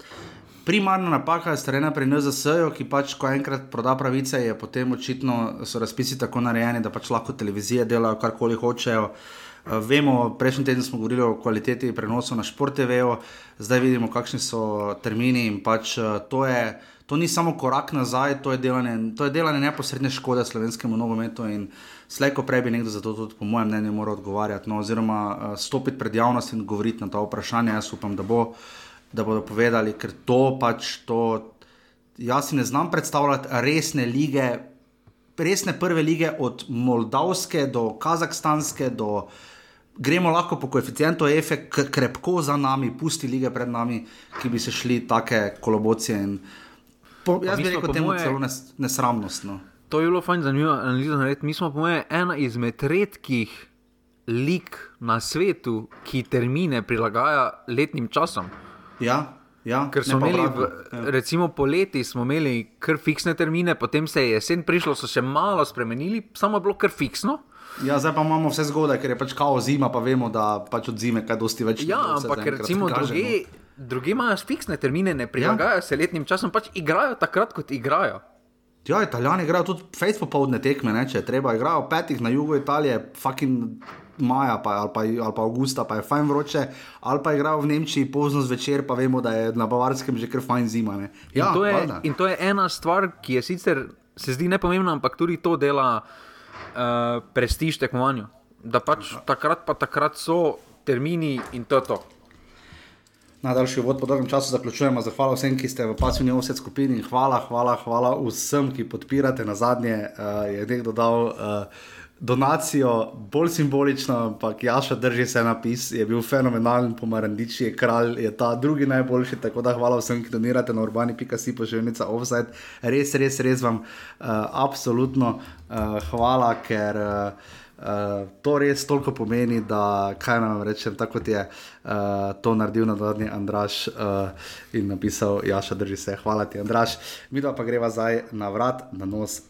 Primarna napaka je storjena pri NZS-ju, ki pač, ko enkrat proda pravice, je potem očitno so razpisi tako narejeni, da pač lahko televizije delajo karkoli hočejo. Uh, vemo, prejšnji teden smo govorili o kvaliteti prenosov na Sport TV, zdaj vidimo, kakšni so termini in pač uh, to je. To ni samo korak nazaj, to je delanje, to je delanje neposredne škode slovenskemu nogometu. In slej, ko prej bi nekdo za to, tudi, po mojem mnenju, moral odgovarjati, no, oziroma uh, stopiti pred javnost in govoriti na ta vprašanja. Jaz upam, da, bo, da bodo povedali, ker to pač to. Jaz si ne znam predstavljati resne lige, resne prve lige, od Moldavske do Kazahstanske do. Gremo lahko po koeficientu EFE, krepko za nami, pusti lige pred nami, ki bi se šli take kolobocije. In, po, jaz bi rekel, temu moje- celo nes, nesramnost. To je bilo fajn zanimivo analizo narediti. Mi smo, po mojem, ena izmed redkih lig na svetu, ki termine prilagaja letnim časom. Ja, ja, Ker smo imeli, v, ja. recimo poleti, smo imeli kar fiksne termine, potem se je jesen prišlo, so se malo spremenili, samo je bilo kar fiksno. ja, zdaj pa imamo vse zgodaj, ker je pač kao zima, pa vemo, da pač od zime kaj dosti več. Ja, ampak recimo druge, no. druge imajo fiksne termine, ne prilagajajo ja. se letnim časom, pač igrajo takrat, kot igrajo. Ja, italijani igrajo tudi fejs popoldne tekme, ne, če je treba. Igrajo petih na jugu Italije, fucking maja pa, ali, pa, ali pa avgusta, pa je fajn vroče, ali pa igrajo v Nemčiji pozno zvečer, pa vemo, da je na Bavarskem že kar fajn zima. Ne. Ja, in, to je, valjda. in to je ena stvar, ki je sicer se zdi nepomembna, ampak tudi to dela uh, prestiž tekmovanju. Da pač takrat pa takrat so termini in to je to. Najdaljši vod po dolgem času zaključujemo. Zahvala vsem, ki ste v pasivni offset skupini. in Hvala, hvala, hvala vsem, ki podpirate. Na zadnje uh, je nekdo dal uh, donacijo, bolj simbolično, ampak Jaša drži se napis, je bil fenomenalen, pomarandič je kralj, je ta drugi najboljši. Tako da hvala vsem, ki donirate na urbani.si poželjnica offset. Res, res, res vam uh, absolutno uh, hvala, ker. Uh, Uh, to res toliko pomeni, da kaj nam rečem, tako je uh, to naredil na zadnji Andraš uh, in napisal Jaša, drži se, hvala ti, Andraš. Mi pa greva zdaj na vrat, na nos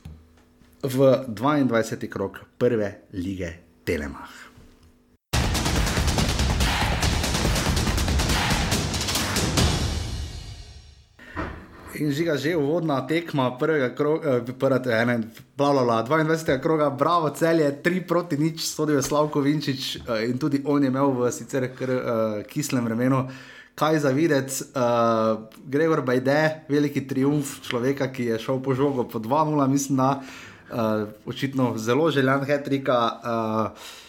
v 22. krok prve lige Telemach. In žiga že uvodna tekma prvega kroga, eh, ene, bla, bla, bla, 22. kroga, bravo, cel je 3 proti nič, sodil je Slavko Vinčič eh, in tudi on je imel v sicer kar uh, kislem vremenu. Kaj za videti, uh, Gregor Bajde, veliki triumf človeka, ki je šel po žogu po 2-0, mislim, da uh, očitno zelo željan hetrika. Uh,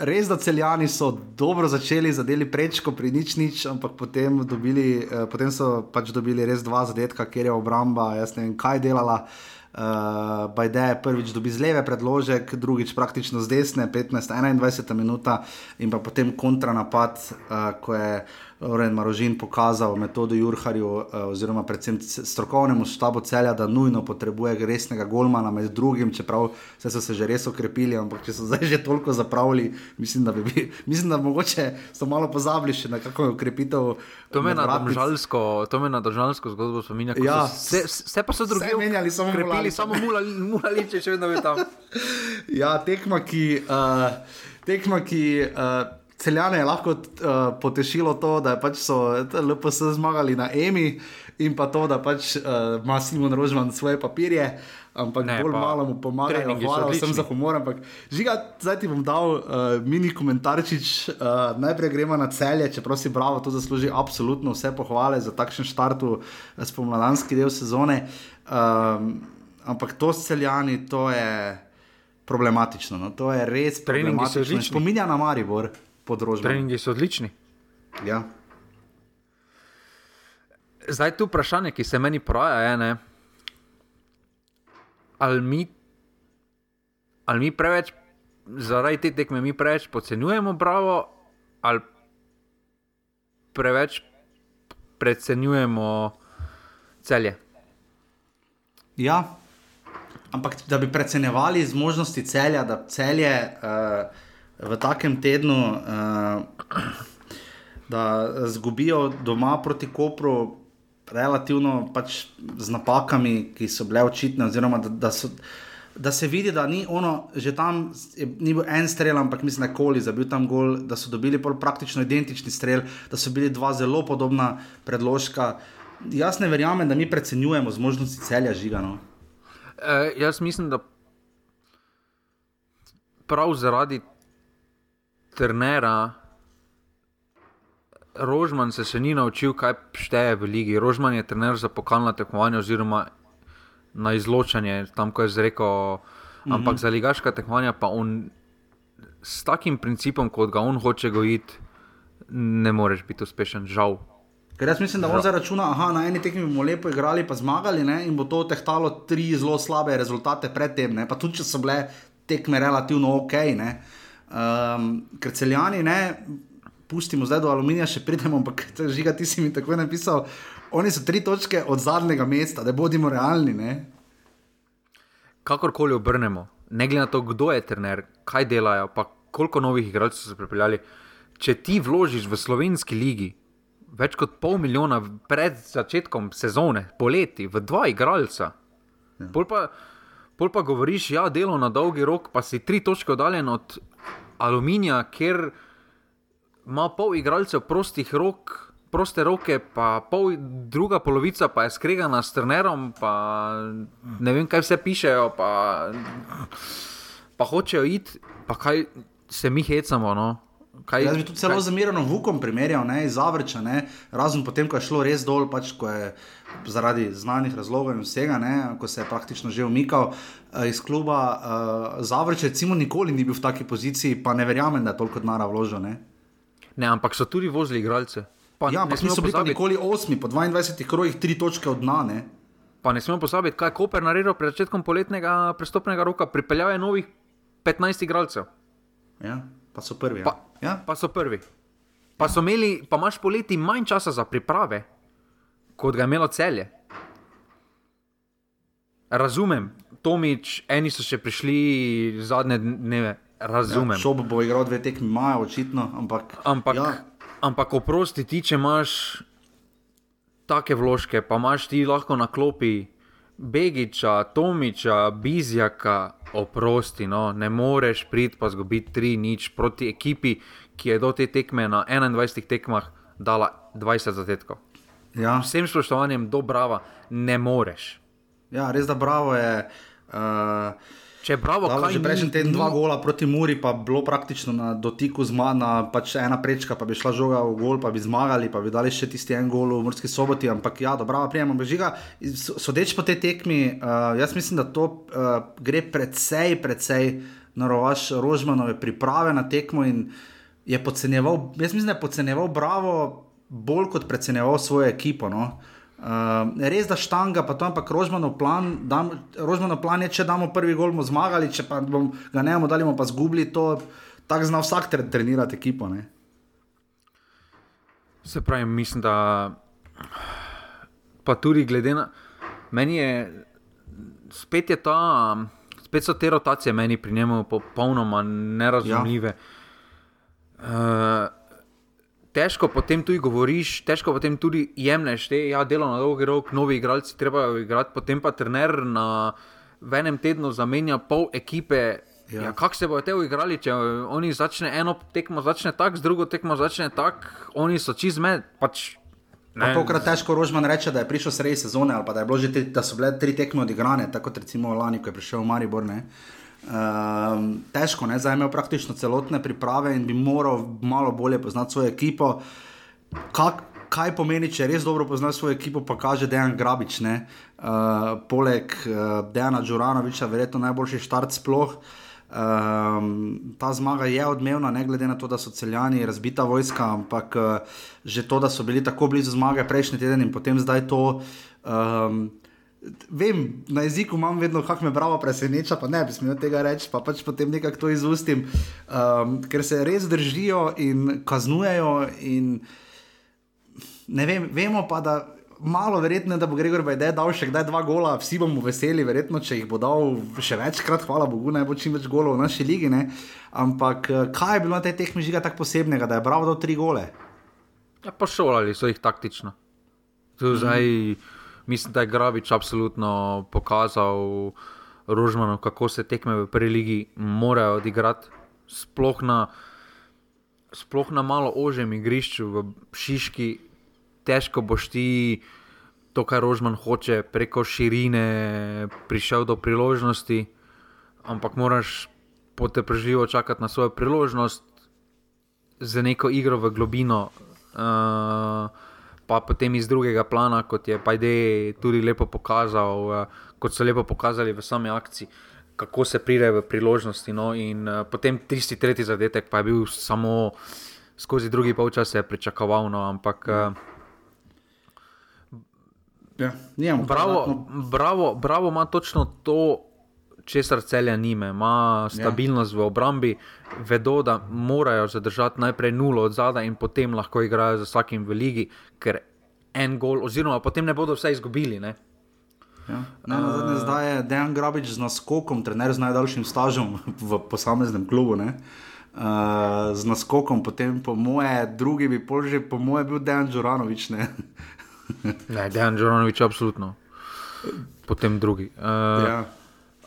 Res, da celjani so dobro začeli, zadeli prečko pri nič, nič ampak potem, dobili, eh, potem so pač dobili res dva zadetka, kjer je obramba, jaz ne vem, kaj delala. Uh, Bajde je prvič dobil z leve predložek, drugič praktično z desne, 15-21 minuta, in pa potem kontranapad, uh, ko je Loren Marožin pokazal metodo Jurharju, uh, oziroma predvsem strokovnemu štabu celja, da nujno potrebuje resnega golmana med drugim, čeprav so se že res okrepili, ampak če so zdaj že toliko zapravili, mislim, da bi bili, mislim, da mogoče so malo pozabili še na kakšno okrepitev. To me na državljansko, to me na državljansko zgodbo spominja. Ja. Vse, vse pa so drugi menjali, samo krepili, samo mulaliče, še vedno je tam. Ja, tekma, ki. Uh, tekma, ki uh, celjane je lahko uh, potešilo to, da pač so LPS zmagali na EMI in pa to, da pač uh, ima Simon Rožman svoje papirje. Ampak ne, bolj malo mu pomagajo, hvala vsem za humor. Ampak, žiga, zdaj ti bom dal uh, mini komentarčič. Uh, najprej gremo na celje, čeprav si bravo, to zasluži absolutno vse pohvale za takšen štart v spomladanski del sezone. Um, ampak to s celjani, to je problematično. No? To je res problematično. Spominja na Maribor področje. Treningi so odlični. Ja. Zdaj tu vprašanje, ki se meni poraja, je, ali mi, ali mi preveč, zaradi te tekme, mi preveč podcenjujemo Bravo, ali preveč precenjujemo celje. Ja, ampak da bi precenjevali zmožnosti celja, da celje. Uh, v takem tednu, uh, da zgubijo doma proti Kopru, relativno pač z napakami, ki so bile očitne, oziroma da, da, so, da se vidi, da ni ono, že tam je, ni bil en strel, ampak mislim, da je koli za bil tam gol, da so dobili praktično identični strel, da so bili dva zelo podobna predložka. Jaz ne verjamem, da mi precenjujemo zmožnosti celja žigano. E, jaz mislim, da prav zaradi trenera, Rožman se še ni naučil, kaj šteje v ligi. Rožman je trener za pokalna tekmovanja, oziroma na izločanje, tam ko je zrekel. Mhm. Ampak za ligaška tekmovanja pa on s takim principom, kot ga on hoče gojiti, ne moreš biti uspešen, žal. Ker jaz mislim, da on zdaj računa, da na eni tekmi bomo lepo igrali, pa zmagali ne? in bo to tehtalo tri zelo slabe rezultate predtem. Pa tudi, če so bile tekme relativno ok. Ne? Um, ker celjani, ne, pustimo zdaj do aluminija, še pridemo, ampak žiga ti si mi tako napisal. Oni so tri točke od zadnjega mesta, da bodimo realni. Ne. Kakorkoli obrnemo, ne glede na to, kdo je trener, kaj delajo, pa koliko novih igralcev so pripeljali. Če ti vložiš v slovenski ligi več kot pol milijona pred začetkom sezone, poleti, v dva igralca, ja. pol, pa, pol pa govoriš, da ja, je delo na dolgi rok, pa si tri točke oddaljen od aluminija, ker ima pol igralcev prostih rok, proste roke, pa pol druga polovica pa je skregana s trenerom, pa ne vem, kaj vse pišejo, pa, pa hočejo iti, pa kaj se mi hecamo. No? Kaj, Jaz bi tu celo z Mirom Vukom primerjal, ne, iz Avrča, ne, razen potem, ko je šlo res dol, pač, ko je zaradi znanih razlogov in vsega, ne, ko se je praktično že umikal uh, iz kluba. Uh, Zavrč, recimo, nikoli ni bil v taki poziciji, pa ne verjamem, da je toliko denarja vložil. Ne. ne, ampak so tudi vozili igralce. Pa, ja, ampak niso bili pa nikoli osmi, po 22 krojih, tri točke od dna. Pa ne smemo pozabiti, kaj je Koper naredil pred začetkom poletnega prestopnega roka, pripeljal je novih 15 igralcev. Ja, pa so prvi. Ja. Pa, ja? pa so prvi. Pa, so imeli, pa imaš poleti manj časa za priprave kot ga je imelo celje. Razumem, Tomič, eni so še prišli zadnje dneve, razumem. Ja, Šob bo igral dve tekmi, imajo očitno, ampak. Ampak, ja. ampak oprosti ti, če imaš take vložke, pa imaš ti lahko na klopi Begiča, Tomiča, Bizjaka, oprosti, no, ne moreš priti pa zgubiti tri nič proti ekipi, ki je do te tekme na 21 tekmah dala 20 zadetkov. Ja. Vsem spoštovanjem do brava ne moreš. Ja, res da bravo je. Uh, Če je bravo, kaj je. Prejšnji teden dva gola proti Muri, pa bilo praktično na dotiku zmaga, pač ena prečka, pa bi šla žoga v gol, pa bi zmagali, pa bi dali še tisti en gol v Murski soboti. Ampak ja, dobro, prijemamo bežiga. Sodeč po tej tekmi, uh, jaz mislim, da to uh, gre predvsej, predvsej na rovaš Rožmanove priprave na tekmo in je podcenjeval, jaz mislim, da je podcenjeval bravo bolj kot predseneval svojo ekipo. No. Uh, res da štanga, pa to je pa rožmano plan, rožmano plan je, če damo prvi gol, bomo zmagali, če pa bom, ga ne bomo dali, bomo pa zgubili, to tako zna vsak tre, trenirati ekipo. Ne. Se pravi, mislim, da pa tudi glede na meni je spet je ta, spet so te rotacije meni pri njemu popolnoma nerazumljive. Ja. Uh, težko potem tudi govoriš, težko potem tudi jemliš, da ja, delo na dolgi rok, novi igralci treba igrati, potem pa trener na enem tednu zamenja pol ekipe. Ja. Ja, Kako se bodo te uigrali, če oni začne eno tekmo, začne tako, z drugo tekmo začne tako, oni so čizme. Pač, Tokrat težko Rožman reče, da je prišel sredi sezone ali da, tri, da so bile tri tekme odigrane, tako kot recimo lani, ko je prišel Maribor. Um, težko, ne? zdaj imajo praktično celotne priprave in bi moral malo bolje poznati svojo ekipo. Kak, kaj pomeni, če res dobro poznaš svojo ekipo, pa kaže Dejan Grabič. Uh, poleg uh, Dejana Đuranoviča, verjetno najboljši štart sploh. Um, ta zmaga je odmevna, ne glede na to, da so celjani razbita vojska, ampak uh, že to, da so bili tako blizu zmage prejšnji teden in potem zdaj to. Um, vem, na jeziku imam vedno, kako me bravo preseneča, pa ne bi smel tega reči, pa pač potem nekako to izustim, um, ker se res držijo in kaznujejo. In ne vem, vemo pa, da malo verjetno, da bo Gregor Bajde dal še kdaj dva gola, vsi bomo veseli, verjetno, če jih bo dal še večkrat, hvala Bogu, naj bo čim več golov v naši ligi. Ne? Ampak eh, kaj je bilo na tej tehni žiga tako posebnega, da je bravo dal tri gole? Ja, pošolali so jih taktično. Zdaj, mm. Mislim, da je Grabič absolutno pokazal Rožmanu, kako se tekme v prvi ligi morajo odigrati. Sploh na, sploh na malo ožjem igrišču, v Šiški, težko boš ti to, kar Rožman hoče, preko širine prišel do priložnosti, ampak moraš poteprežljivo čakati na svojo priložnost za neko igro v globino. Uh, Pa potem iz drugega plana, kot je Pajde tudi lepo pokazal, uh, kot so lepo pokazali v sami akciji, kako se pride v priložnosti. No? In uh, potem tisti tretji zadetek, pa je bil samo skozi drugi polčas, je pričakoval. No? Ampak uh, Ja, bravo, bravo, bravo ima točno to, česar celja nime. Ima stabilnost ja. v obrambi, vedo, da morajo zadržati najprej nulo od zadaj in potem lahko igrajo za vsakim v ligi, ker en gol, oziroma potem ne bodo vse izgubili. Ne? Ja. Ne, uh, zadnje, zdaj je Dejan Grabič z naskokom, trener z najdaljšim stažom v posameznem klubu. Ne? Uh, z naskokom, potem po moje, drugi bi pol že, po moje, bil Dejan Džuranovič. ne, Dejan Džoronovič, absolutno. Potem drugi. Uh, ja.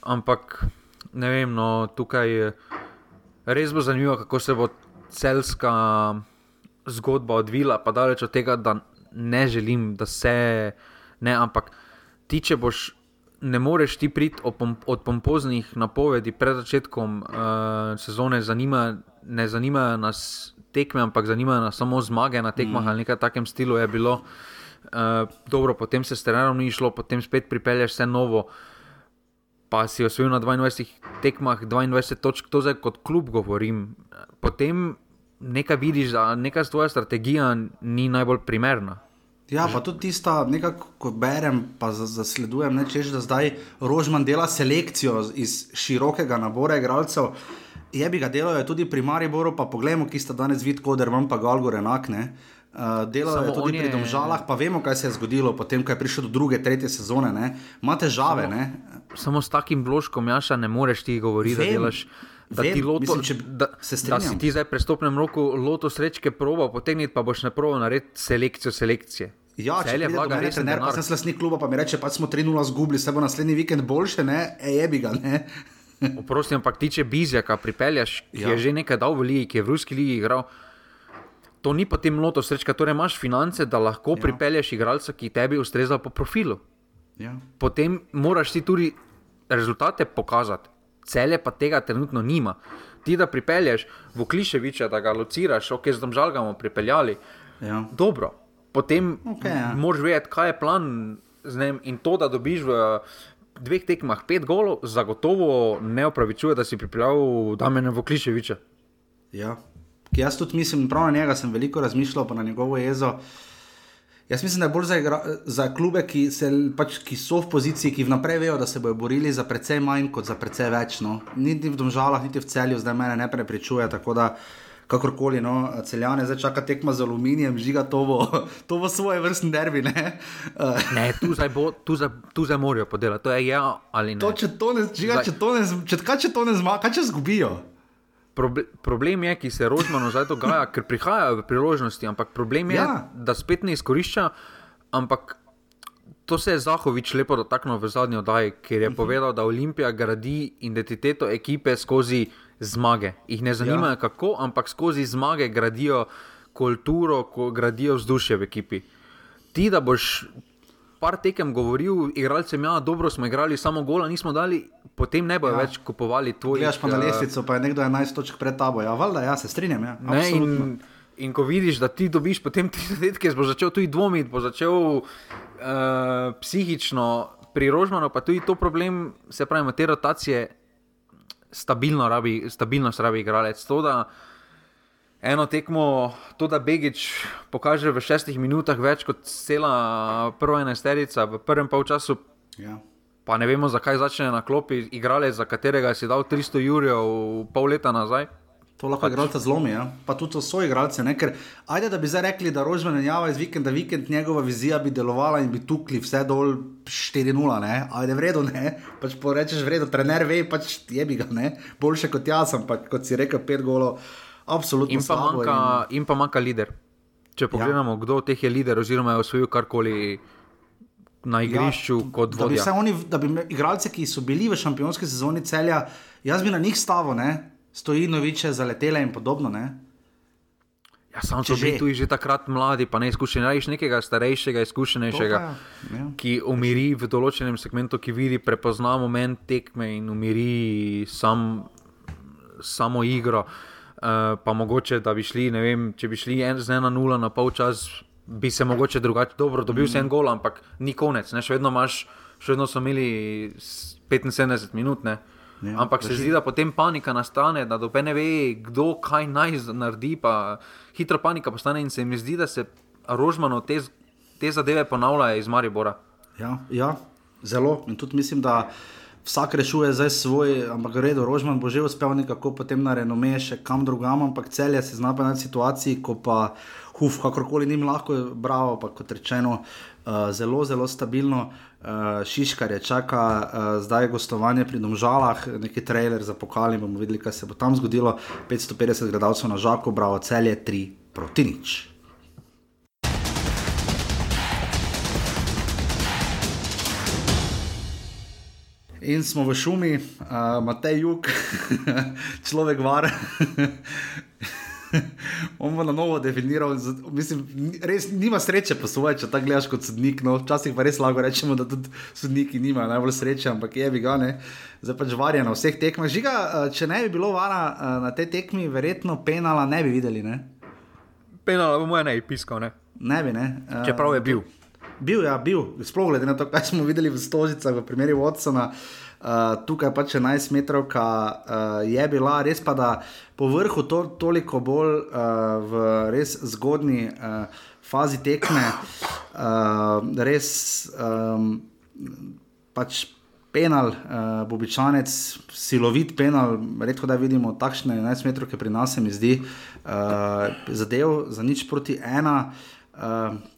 Ampak ne vem, no, tukaj res bo zanimivo, kako se bo celska zgodba odvila. Pa daleč od tega, da ne želim, da se ne, ampak ti, če boš. Ne moreš ti priti od pompoznih napovedi pred začetkom uh, sezone, zanima, ne zanimajo nas tekme, ampak zanimajo nas samo zmage na tekmah mm. ali nekaj takem stilu je bilo. Uh, Uh, dobro, potem se s terenom ni šlo, potem spet pripelješ vse novo. Pa si osvojil na 22 tekmah, 22 točk, to zdaj kot klub govorim. Potem nekaj vidiš, da neka tvoja strategija ni najbolj primerna. Ja, pa tudi tista, ko berem, pa zasledujem, ne, češ, da zdaj Rožman dela selekcijo iz širokega nabora igralcev. Je bi ga delal tudi pri Mariboru, pa poglejmo, ki sta danes vidko, da imam pa Galgor enak. Ne. Uh, Delal je tudi pri domžalah, pa vemo, kaj se je zgodilo, potem, ko je prišel do druge, tretje sezone. Ima težave. Samo, samo s takim bloškom, Jaša, ne moreš ti govoriti, vem, da delaš. Da, vem, loto, mislim, če, da, da si ti zdaj prestopnem roku loto srečke proba, potem pa boš ne proval narediti selekcijo selekcije. Ja, če je vlaga, ne, pa sem lasnik kluba, pa mi reče, pa smo 3-0 zgubili, se bo naslednji vikend boljše, ne, e, je bi ga, ne. Oprosti, ampak ti če bizjaka pripelješ, ki ja. je že nekaj dal v ligi, ki je v ruski ligi igral to ni potem loto srečka, torej imaš finance, da lahko ja. pripelješ igralca, ki tebi ustreza po profilu. Ja. Potem moraš ti tudi rezultate pokazati, cele pa tega trenutno nima. Ti da pripelješ v Kliševiča, da ga lociraš, ok, z domžal ga bomo pripeljali. Ja. Dobro, potem okay, ja. moraš vedeti, kaj je plan njim, in to, da dobiš v dveh tekmah pet golov, zagotovo ne opravičuje, da si pripeljal Damena v Kliševiča. Ja, ki jaz tudi mislim, prav na njega sem veliko razmišljal, pa na njegovo jezo. Jaz mislim, da je bolj za, igra, za klube, ki, se, pač, ki so v poziciji, ki vnaprej vejo, da se bodo borili za precej manj kot za precej več. No. Niti v Domžalah, niti v celju, zdaj me ne prepričuje. Kakorkoli, no, celjane zdaj čaka tekma z aluminijem, žiga to bo, to bo svoje vrstne derbi. Ne, ne tu zdaj bo, tu zdaj, tu zdaj morajo podelati, to je ja ali ne. To, če to ne, žiga, če to ne, če, kaj če to ne zmaga, kaj če zgubijo? Problem je, ki se Rožmanu zdaj dogaja, ker prihajajo v priložnosti, ampak problem je, ja. da spet ne izkorišča. Ampak To se je Zahovič lepo dotaknil v zadnji oddaji, ker je povedal, da Olimpija gradi identiteto ekipe skozi zmage. Ih ne zanima, ja. kako, ampak skozi zmage gradijo kulturo, ko gradijo vzdušje v ekipi. Ti, da boš par tekem govoril, igralcem, ja, dobro smo igrali, samo gola nismo dali, potem ne bojo ja. več kupovali tvoj. Gledaš pa na lestvico, pa je nekdo 11 točk pred tabo. Ja, valjda, ja, se strinjam. Ja. Ne, in, in ko vidiš, da ti dobiš potem te zadetke, boš začel tudi dvomiti, boš začel uh, psihično prirožmano, pa tudi to problem, se pravi, te rotacije, stabilno rabi, stabilnost rabi igralec. To, da, eno tekmo, to, da Begič pokaže v šestih minutah več kot cela prva enesterica v prvem polčasu. Ja. Pa ne vemo, zakaj začne na klopi igralec, za katerega si dal 300 jurjev pol leta nazaj. To lahko pač... igralce zlomi, ja? pa tudi so igralce. Ker, ajde, da bi zdaj rekli, da rožmene java iz vikenda, vikend njegova vizija bi delovala in bi tukli vse dol 4-0, ajde, vredo ne. Pač porečeš, vredo, trener ve, pač je bi ga, ne. Boljše kot jaz, ampak kot si rekel, pet golov absolutno. In pa, manjka, in... in pa manjka lider. Če pogledamo, ja. kdo od teh je lider, oziroma je osvojil karkoli na ja, igrišču ja, kot vodja. Da bi, oni, da bi igralce, ki so bili v šampionski sezoni celja, jaz bi na njih stavil, stoji noviče, zaletele in podobno. Ne? Ja, sam so bili tudi že takrat mladi, pa ne izkušeni. Rajš nekega starejšega, izkušenejšega, ja. ki umiri v določenem segmentu, ki vidi, prepozna moment tekme in umiri sam, samo igro. Uh, Eh, pa mogoče, da bi šli, vem, če bi šli en, z ena nula na pol čas, bi se mogoče drugače dobro dobil, mm. en gol, ampak ni konec, ne? še vedno imaš, še vedno so imeli 75 minut. Ne? Ja, ampak se zdi, da potem panika nastane, da dobe ne ve, kdo kaj naj naredi, pa hitro panika postane in se mi zdi, da se rožmano te, te zadeve ponavljajo iz Maribora. Ja, ja, zelo. In tudi mislim, da vsak rešuje zdaj svoj, ampak redo, Rožman bo že uspel nekako potem na renome še kam drugam, ampak celje se zna pa na situaciji, ko pa huf, kakorkoli njim lahko, bravo, pa kot rečeno, uh, zelo, zelo stabilno. Uh, Šiškar je čaka uh, zdaj gostovanje pri Domžalah, neki trailer za pokali, bomo videli, kaj se bo tam zgodilo. 550 gledalcev na žaku, bravo, celje 3 proti nič. In smo v šumi, uh, Matej Juk, človek var. On bo na novo definiral, mislim, res nima sreče poslovati, če tako gledaš kot sodnik. No, včasih pa res lahko rečemo, da tudi sodniki nimajo najbolj sreče, ampak je bi ga ne. Zdaj pač varja na vseh tekmah. Žiga, če ne bi bilo vara na tej tekmi, verjetno penala ne bi videli. Ne? Penala bo moja ne bi piskal, ne? Ne bi, ne. Čeprav je bil. Bil, ja, bil. Sploh glede na to, kaj smo videli v Stožicah, v primeru Watsona. Uh, tukaj pa če 11 metrov, ki uh, je bila, res pa da po vrhu to, toliko bolj uh, v res zgodni uh, fazi tekme, uh, res um, pač penal, uh, bobičanec, silovit penal, redko da vidimo takšne 11 metrov, ki pri nas se mi zdi, uh, zadev za nič proti ena. Uh,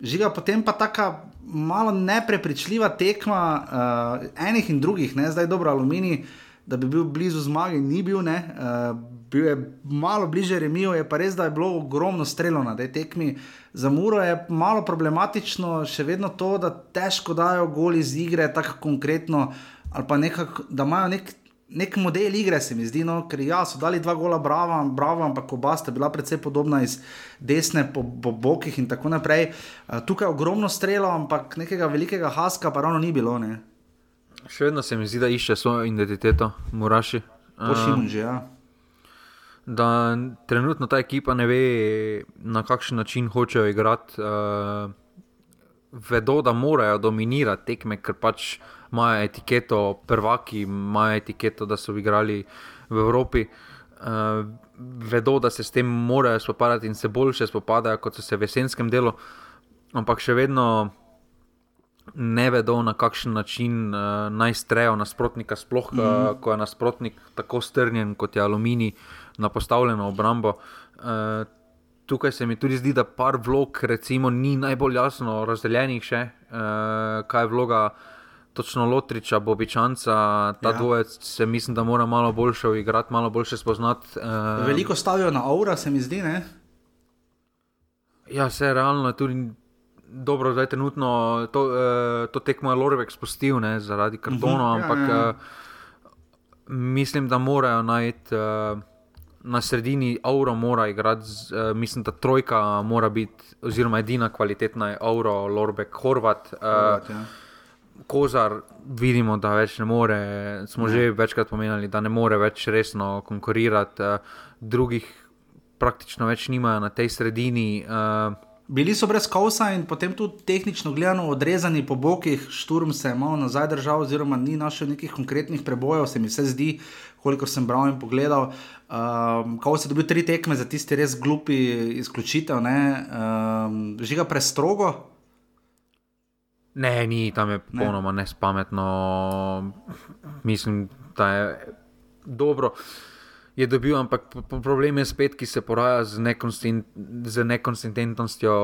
žiga potem pa tako malo neprepričljiva tekma uh, enih in drugih, ne? zdaj dobro aluminij, da bi bil blizu zmage, ni bil, uh, bil je malo bliže remijo, je pa res, da je bilo ogromno strelo na tej tekmi. Za Muro je malo problematično še vedno to, da težko dajo goli iz igre, tako konkretno, ali pa nekak, da imajo nek nek model igre, se mi zdi, no, ker ja, so dali dva gola, bravo, bravo ampak oba sta bila precej podobna iz desne po, po bokih in tako naprej. Uh, tukaj je ogromno strelo, ampak nekega velikega haska pa ravno ni bilo. Ne. Še vedno se mi zdi, da išče svojo identiteto, moraš. Pošiljamo uh, že, ja. Da trenutno ta ekipa ne ve, na kakšen način hočejo igrati. Uh, vedo, da morajo dominirati tekme, ker pač imajo etiketo, prvaki imajo etiketo, da so igrali v Evropi. Uh, vedo, da se s tem morajo spopadati in se boljše spopadajo, kot so se v jesenskem delu, ampak še vedno ne vedo, na kakšen način uh, naj strejo nasprotnika, sploh mm -hmm. uh, ko je nasprotnik tako strnjen kot je aluminij na postavljeno obrambo. Uh, tukaj se mi tudi zdi, da par vlog, recimo, ni najbolj jasno razdeljenih še, uh, kaj je vloga. Točno Lotriča, Bobičanca, ta ja. dvojec se mislim, da mora malo boljše igrati, malo boljše spoznati. Uh, Veliko stavijo na aura, se mi zdi. Ne? Ja, vse realno je tudi dobro, zdaj trenutno to, uh, to tekmo je Lorbeck spustil ne, zaradi kartonov, uh -huh, ampak ja, ja. Uh, mislim, da morajo najti. Uh, Na sredini Auro mora igrati, uh, mislim, da trojka mora biti, oziroma edina kvalitetna je Auro, Lorbek, Horvat. Uh, Horvat ja. Kozar, vidimo, da več ne more, smo ne. že večkrat pomenili, da ne more več resno konkurirati, uh, drugih praktično več nimajo na tej sredini. Uh, Bili so brez kosa in potem tudi tehnično gledano odrezani po bokih, šturm se je malo nazaj držal, oziroma ni našel nekih konkretnih prebojev, se mi vse zdi, koliko sem bral in pogledal. Um, ko si dobil tri tekme za tisti res glupi izključitev, um, žiga prestrogo. Ne, ni tam je popolnoma ne. nespametno. Mislim, da je dobro je dobil, ampak problem je spet, ki se poraja z, z nekonsistentnostjo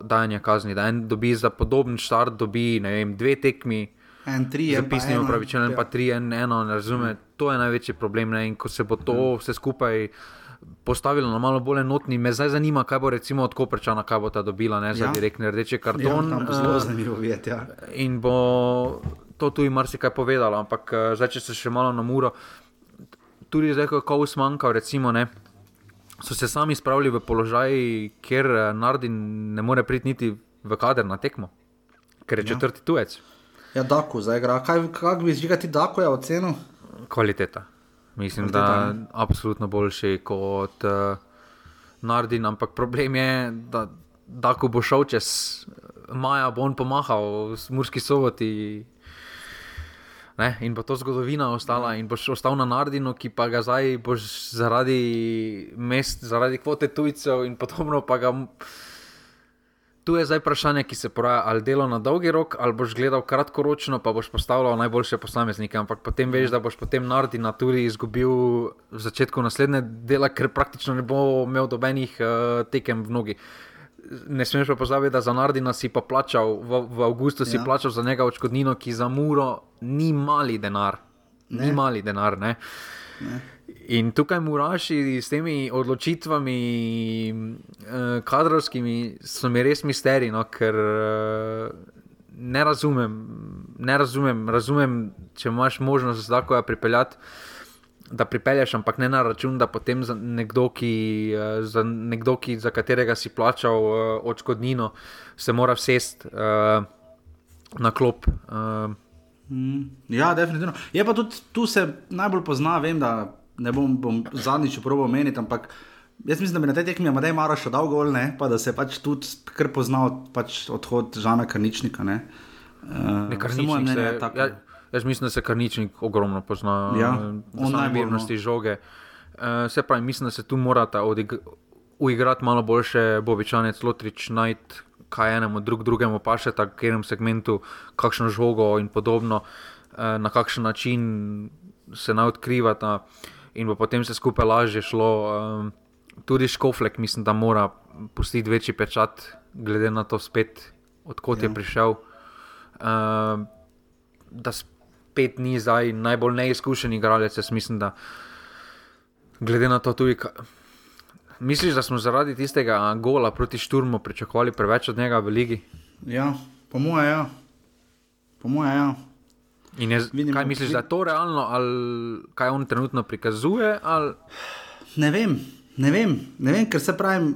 dajanja kazni. Da en dobi za podoben štart, dobi vem, dve tekmi. En tri je pisni, upravičen, pa tri je eno, razume. Mm. To je največji problem. Ne? In ko se bo to mm. vse skupaj postavilo na malo bolj enotni, me zdaj zanima, kaj bo recimo od Koprčana, kaj bo ta dobila, ne za ja. direktne rdeče karton. Ja, zelo zanimivo videti. Ja. In bo to tudi marsikaj povedalo, ampak eh, zdaj, če se še malo na muro tudi zdaj, ko je kaos manjkal, recimo, ne, so se sami spravili v položaj, kjer eh, Nardi ne more priti niti v kader na tekmo, ker je ja. četrti tujec. Ja, Daku, zdaj igra. Kaj, kaj bi zžigati Daku je oceno? Kvaliteta. Mislim, Kvaliteta, da je absolutno boljši kot uh, Nardin, ampak problem je, da Daku bo šel čez Maja, bo on pomahal v Murski soboti. Ne? In bo to zgodovina ostala, in boš ostal na Nardinu, ki pa ga zdaj boš zaradi mest, zaradi kvote tujcev in podobno. Ga... Tu je zdaj vprašanje, ki se poraja, ali delo na dolgi rok, ali boš gledal kratkoročno, pa boš postavljal najboljše posameznike. Ampak potem veš, da boš potem Nardina tudi izgubil v začetku naslednje dela, ker praktično ne bo imel dobenih uh, tekem v nogi ne smeš pa pozabiti, da za Nardina si pa plačal, v, v Augustu si ja. plačal za njega odškodnino, ki za Muro ni mali denar. Ne. Ni mali denar. Ne? Ne. In tukaj muraši s temi odločitvami, eh, kadrovskimi, so mi res misterij, no, ker eh, ne razumem, ne razumem, razumem, če imaš možnost zdaj, ko je pripeljati da pripelješ, ampak ne na račun, da potem za nekdo, ki, eh, za, nekdo, ki, za katerega si plačal uh, odškodnino, se mora vsest uh, na klop. Uh. Ja, definitivno. Je pa tudi tu se najbolj pozna, vem, da ne bom, bom zadnjič proval omeniti, ampak. Jaz mislim, da bi na tej tekmi Amadej Maro še dal gol, ne? pa da se je pač tudi kar poznal pač odhod Žana Karničnika. Ne, uh, ne kar se mu je mnenje tako. Ja, Jaz mislim, da se karničnik ogromno pozna ja, na najmirnosti žoge. Uh, se pravi, mislim, da se tu morata uigrati malo boljše, Bobičanec, Lotrič, najti kaj enemu drug, drugemu pa še tako, katerem segmentu, kakšno žogo in podobno, uh, na kakšen način se naj odkrivata in bo potem se skupaj lažje šlo. Uh, tudi Škoflek, mislim, da mora pustiti večji pečat, glede na to, spet, odkot ja. je prišel. Uh, da spet ni zdaj najbolj neizkušen igralec. Jaz mislim, da glede na to tudi. Misliš, da smo zaradi tistega gola proti Šturmu pričakovali preveč od njega v Ligi? Ja, po mojem, ja. Po mojem, ja. In je, Vidim, kaj misliš, da je to realno, ali kaj on trenutno prikazuje? Ali... Ne vem, ne vem, ne vem, ker se pravi,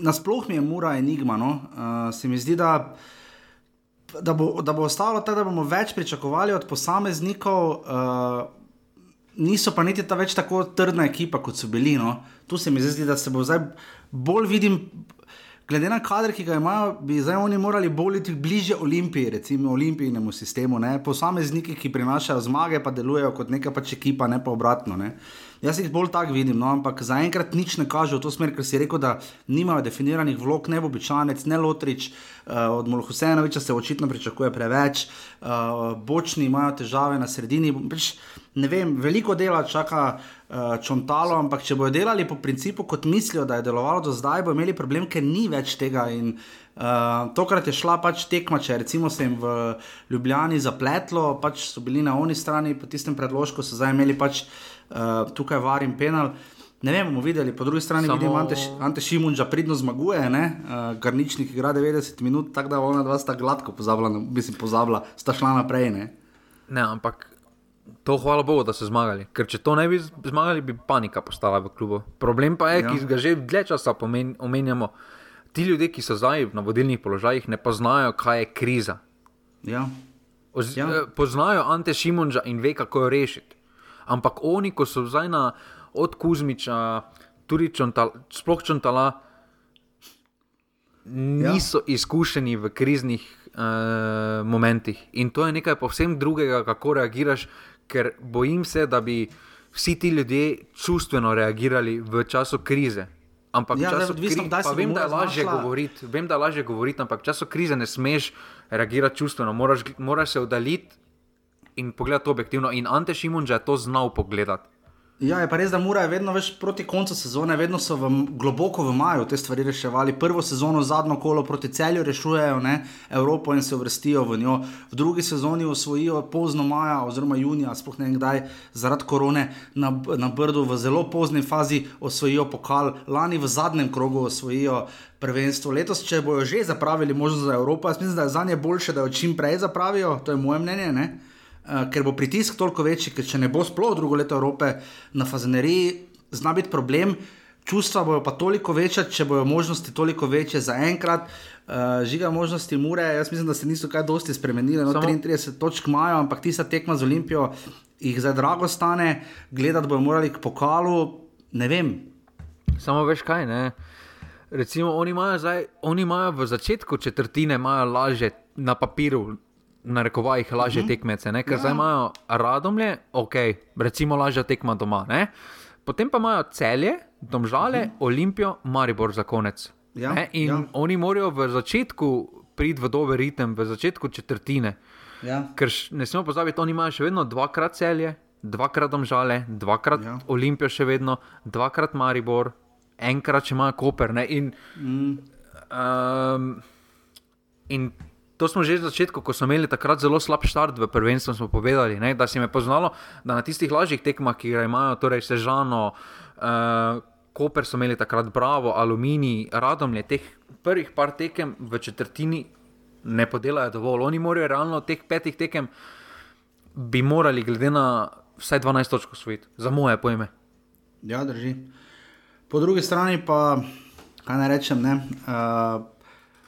nasplošno mi je mura enigma. No? Uh, se mi zdi, da da bo, da bo ostalo tako, da bomo več pričakovali od posameznikov, uh, niso pa niti ta več tako trdna ekipa, kot so bili. No. Tu se mi zdi, da se bo zdaj bolj vidim. Glede na kader, ki ga imajo, bi zdaj oni morali boliti bliže Olimpiji, recimo olimpijskemu sistemu. Posamezniki, ki prinašajo zmage, pa delujejo kot neka pač ekipa, ne pa obratno. Ne? Jaz jih bolj tako vidim, no? ampak zaenkrat nič ne kaže v to smer, ker si rekel, da nimajo definiranih vlog, ne bo običajnec, ne lotrič. Uh, od Molhusenoviča se očitno pričakuje preveč, uh, bočni imajo težave na sredini. Preč, ne vem, veliko dela čaka čontalo, ampak če bodo delali po principu, kot mislijo, da je delovalo do zdaj, bodo imeli problem, ker ni več tega. In, Uh, tokrat je šla pač tekma, če recimo se jim v Ljubljani zapletlo, pač so bili na oni strani, po tistem predložku so zdaj imeli pač uh, tukaj var in penal. Ne vem, bomo videli, po drugi strani Samo- vidim, Ante, Ante Šimunča pridno zmaguje, uh, Garničnik igra 90 minut, tako da ona dva sta gladko pozabila, mislim, pozabila, sta šla naprej. Ne? Ne, ampak to hvala Bogu, da so zmagali. Ker če to ne bi zmagali, bi panika postala v klubu. Problem pa je, Ja. ja. ki ga že dlje časa pomen, omenjamo. Ti ljudje, ki so zdaj na vodilnih položajih, ne poznajo, kaj je kriza. Ja. Oz, Ja. ja. Poznajo Ante Šimunža in ve, kako jo rešiti. Ampak oni, ko so zdaj na od Kuzmiča, tudi čontal, sploh čontala, niso ja. izkušeni v kriznih uh, momentih. In to je nekaj povsem drugega, kako reagiraš, ker bojim se, da bi vsi ti ljudje čustveno reagirali v času krize. Ampak Ja, času odvisno, krize, pa se bo vem, da je lažje govoriti, vem, da je lažje govoriti, ampak v času krize ne smeš reagirati čustveno, moraš, moraš se oddaljiti in pogledati objektivno. In Ante Šimunža je to znal pogledati. Ja, je pa res, da mora je vedno več proti koncu sezone, vedno so v, globoko v maju te stvari reševali. Prvo sezono, zadnjo kolo proti celju rešujejo ne, Evropo in se uvrstijo v njo. V drugi sezoni osvojijo pozno maja oziroma junija, sploh ne vem kdaj, zaradi korone na, na Brdu v zelo pozni fazi osvojijo pokal, lani v zadnjem krogu osvojijo prvenstvo. Letos, če bojo že zapravili možnost za Evropo, jaz mislim, da je za nje boljše, da jo čim prej zapravijo, to je moje mnenje. Ne? Uh, ker bo pritisk toliko večji, ker če ne bo sploh drugo leto Evrope na fazeneriji, zna biti problem. Čustva bojo pa toliko večja, če bojo možnosti toliko večje za enkrat. Uh, žiga možnosti Mure, jaz mislim, da se niso kaj dosti spremenile. No, Samo- 33 točk imajo, ampak tista tekma z Olimpijo jih zdaj drago stane, gledati bojo morali k pokalu. Ne vem. Samo veš kaj, ne? Recimo, oni imajo, zdaj, oni imajo v začetku četrtine imajo laže na papiru, na rekovajih lažje mm -hmm. tekmece, ne? ker ja. zdaj imajo radomlje, ok, recimo lažja tekma doma. Ne? Potem pa imajo celje, domžale, mm -hmm. olimpijo, maribor za konec. Ja, ne? In ja. ja. oni morajo v začetku priti v dober ritem, v začetku četrtine. Ja. Ker ne smemo pozabiti, oni imajo še vedno dvakrat celje, dvakrat domžale, dvakrat Ja. ja. Olimpijo, še vedno, dvakrat Maribor, enkrat če imajo Koper. Ne? In, Mm. um, in to smo že na začetku, ko smo imeli takrat zelo slab start v prvenstvu, smo povedali, ne? da se jim je poznalo, da na tistih lažjih tekmah, ki ga imajo, torej Sežano. Uh, Koper so imeli takrat Bravo, Aluminij, Radomlje, teh prvih par tekem v četrtini ne podelajo dovolj. Oni morajo realno teh petih tekem, bi morali, glede na vsaj 12 točk osvojiti, za moje pojme. Ja, drži. Po drugi strani pa, kaj naj rečem, ne. Uh,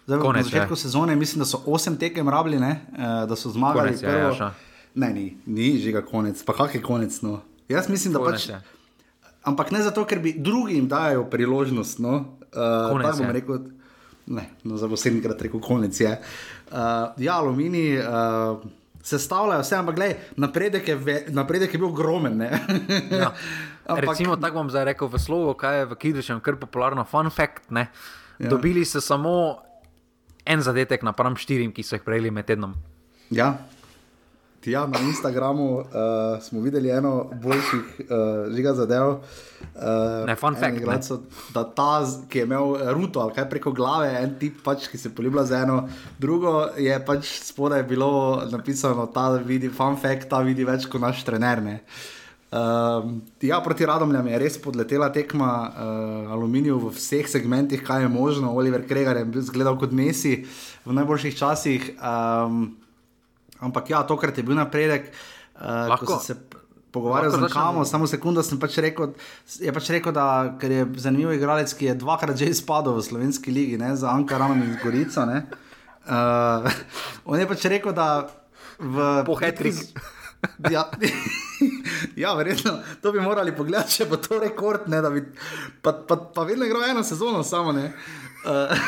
Zdaj, Konec, na začetku je. sezone mislim, da so osem tekem rabili, ne, uh, da so zmagali. Konec je, Jaša. Ne, ni, ni že ga konec, pa kak je konec. No. Jaz mislim, da Konec pač. je. Ampak ne zato, ker bi drugim dajo priložnost. No. Uh, Konec tako bom je. rekel. Ne, no, za posebnikrat rekel, konec je. Uh, ja, alumini uh, sestavljajo vse, ampak gledaj, napredek je, ve, napredek je bil ogromen. Ja. Ampak- Recimo, tako bom zdaj rekel v slovu, kaj je v Kidričem kar popularno, fun fact. Ne? Ja. Ja. Dobili so samo en zadetek napram štirim, ki so jih prejeli med tednom. Ja. Ja, na Instagramu uh, smo videli eno boljših uh, žiga zadev. Uh, Ne, fun fact, ne. So, da ta, ki je imel ruto ali kaj preko glave, en tip, pač, ki se je poljubil za eno, drugo je pač spodaj bilo napisano, da vidi fun fact, ta vidi več kot naš trener. Ne. Um, ja, proti Radomljam je res podletela tekma uh, aluminiju v vseh segmentih, kaj je možno. Oliver Kregar je bil zgledal kot Messi v najboljših časih. Um, ampak ja, tokrat je bil napredek. Uh, Lahko- ko sem se pogovarjal z Kamo, samo sekundo sem pač rekel, je pač rekel, da ker je zanimiv igralec, ki je dvakrat že izpadel v slovenski ligi, ne, za Ankaranom in Gorico. Ne. Uh, on je pač rekel, da v hat-trick. Ja, ja, verjetno. To bi morali pogledati, če bo to rekord. Ne, bi, pa, pa, pa vedno igral eno sezono, samo ne. Uh,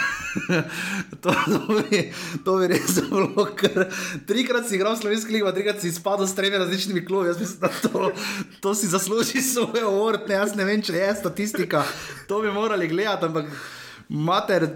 to, to, bi, to bi res bilo, ker trikrat si igral slovenski ligi, pa trikrat si izpadel s tremi različnimi klubi. Jaz mislim, da to, to si zasluži svoj award. Ne, jaz ne vem, če je statistika. To bi morali gledati, ampak mater.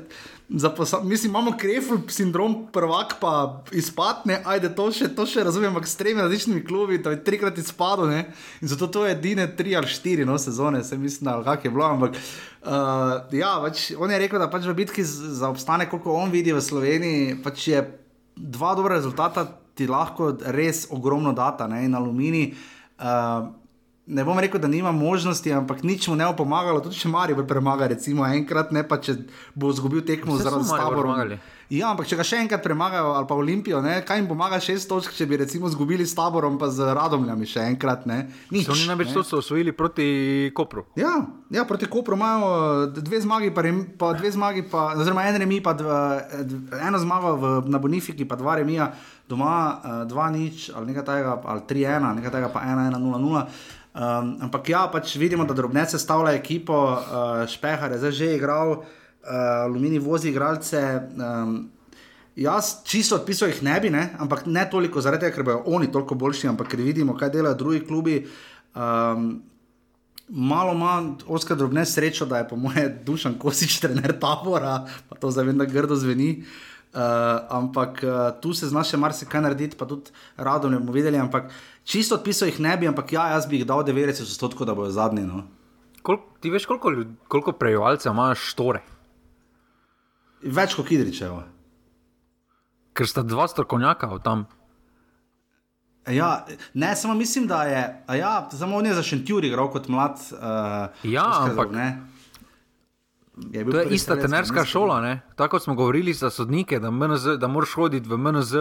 Mislim, imamo krefl sindrom, prvak pa izpadne, ajde, to še, to še razumem, ampak s tremi različnimi klubi, da je trikrat izpadlo. Ne? In zato to je edine tri ali štiri no, sezone, se mislim, da kak je bilo. Ampak uh, ja, pač, on je rekel, da pač v bitki za obstanek, koliko on vidi v Sloveniji, pač je dva dobra rezultata ti lahko res ogromno data. Ne? In aluminij. Uh, ne bom rekel, da nima možnosti, ampak nič mu ne bo pomagalo, tudi če Marijo premaga, recimo enkrat, ne pa če bo izgubil tekmo so zaradi pomagali. Ja, ampak če ga še enkrat premagajo, ali pa Olimpijo, ne, kaj jim pomaga šest točk, če bi recimo izgubili s taborom, pa z radomljami še enkrat. Ne, Nič, So oni največ to so osvojili proti Kopru. Ja, ja, proti Kopru imajo eh, dve zmagi, pa, rem, pa dve zmagi, pa, oziroma en remi, pa eh, dv- eno zmago v, na Bonifiki, pa dva remija, doma uh, dva nič, ali nekaj tega, ali tri ena, nekaj tega pa ena, ena, nula, nula. Um, ampak ja, pač vidimo, da drobnece stavlja ekipo, uh, Špehar je zdaj že igral, uh, Alumini vozi igralce. Um, Jaz čisto odpisal jih ne bi, ne? ampak ne toliko zaradi tega, ker bodo oni toliko boljši, ampak ker vidimo, kaj delajo drugi klubi. Um, malo ima Oskar drobne srečo, da je po mojem dušan kosič trener tabora, pa to zdaj vem, da grdo zveni. Uh, ampak uh, tu se znaš še marsikaj narediti, pa tudi rado ne bomo videli. Ampak čisto odpisal jih ne bi, ampak ja, jaz bi jih dal 90 odstotkov, da bojo zadnji. No. Kol, ti veš, koliko, ljud- koliko prebivalcev imajo štore? Več kot Kidričevo. Ker sta dva strokovnjaka od tam. Ja, ne, samo mislim, da je. a Ja, samo on je za Šentjur igral kot mlad. Uh, Ja, ampak- Drobne. Je bil To je ista trenerska šola, ne? tako smo govorili za sodnike, da, MNZ, da moraš hoditi v MNZ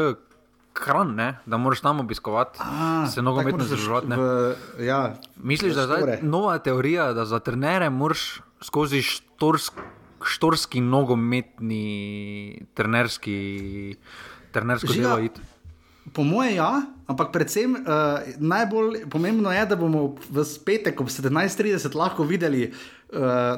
kran, ne? da moraš tam obiskovati, A, se nogometno združevati. Ja, Misliš, da je nova teorija, da za trenere moraš skozi štorsk, štorski nogometni trenerski, trenersko Žiga, delo iti? Po mojem, ja, ampak predvsem uh, najbolj pomembno je, da bomo v petek ob 17:30 lahko videli uh,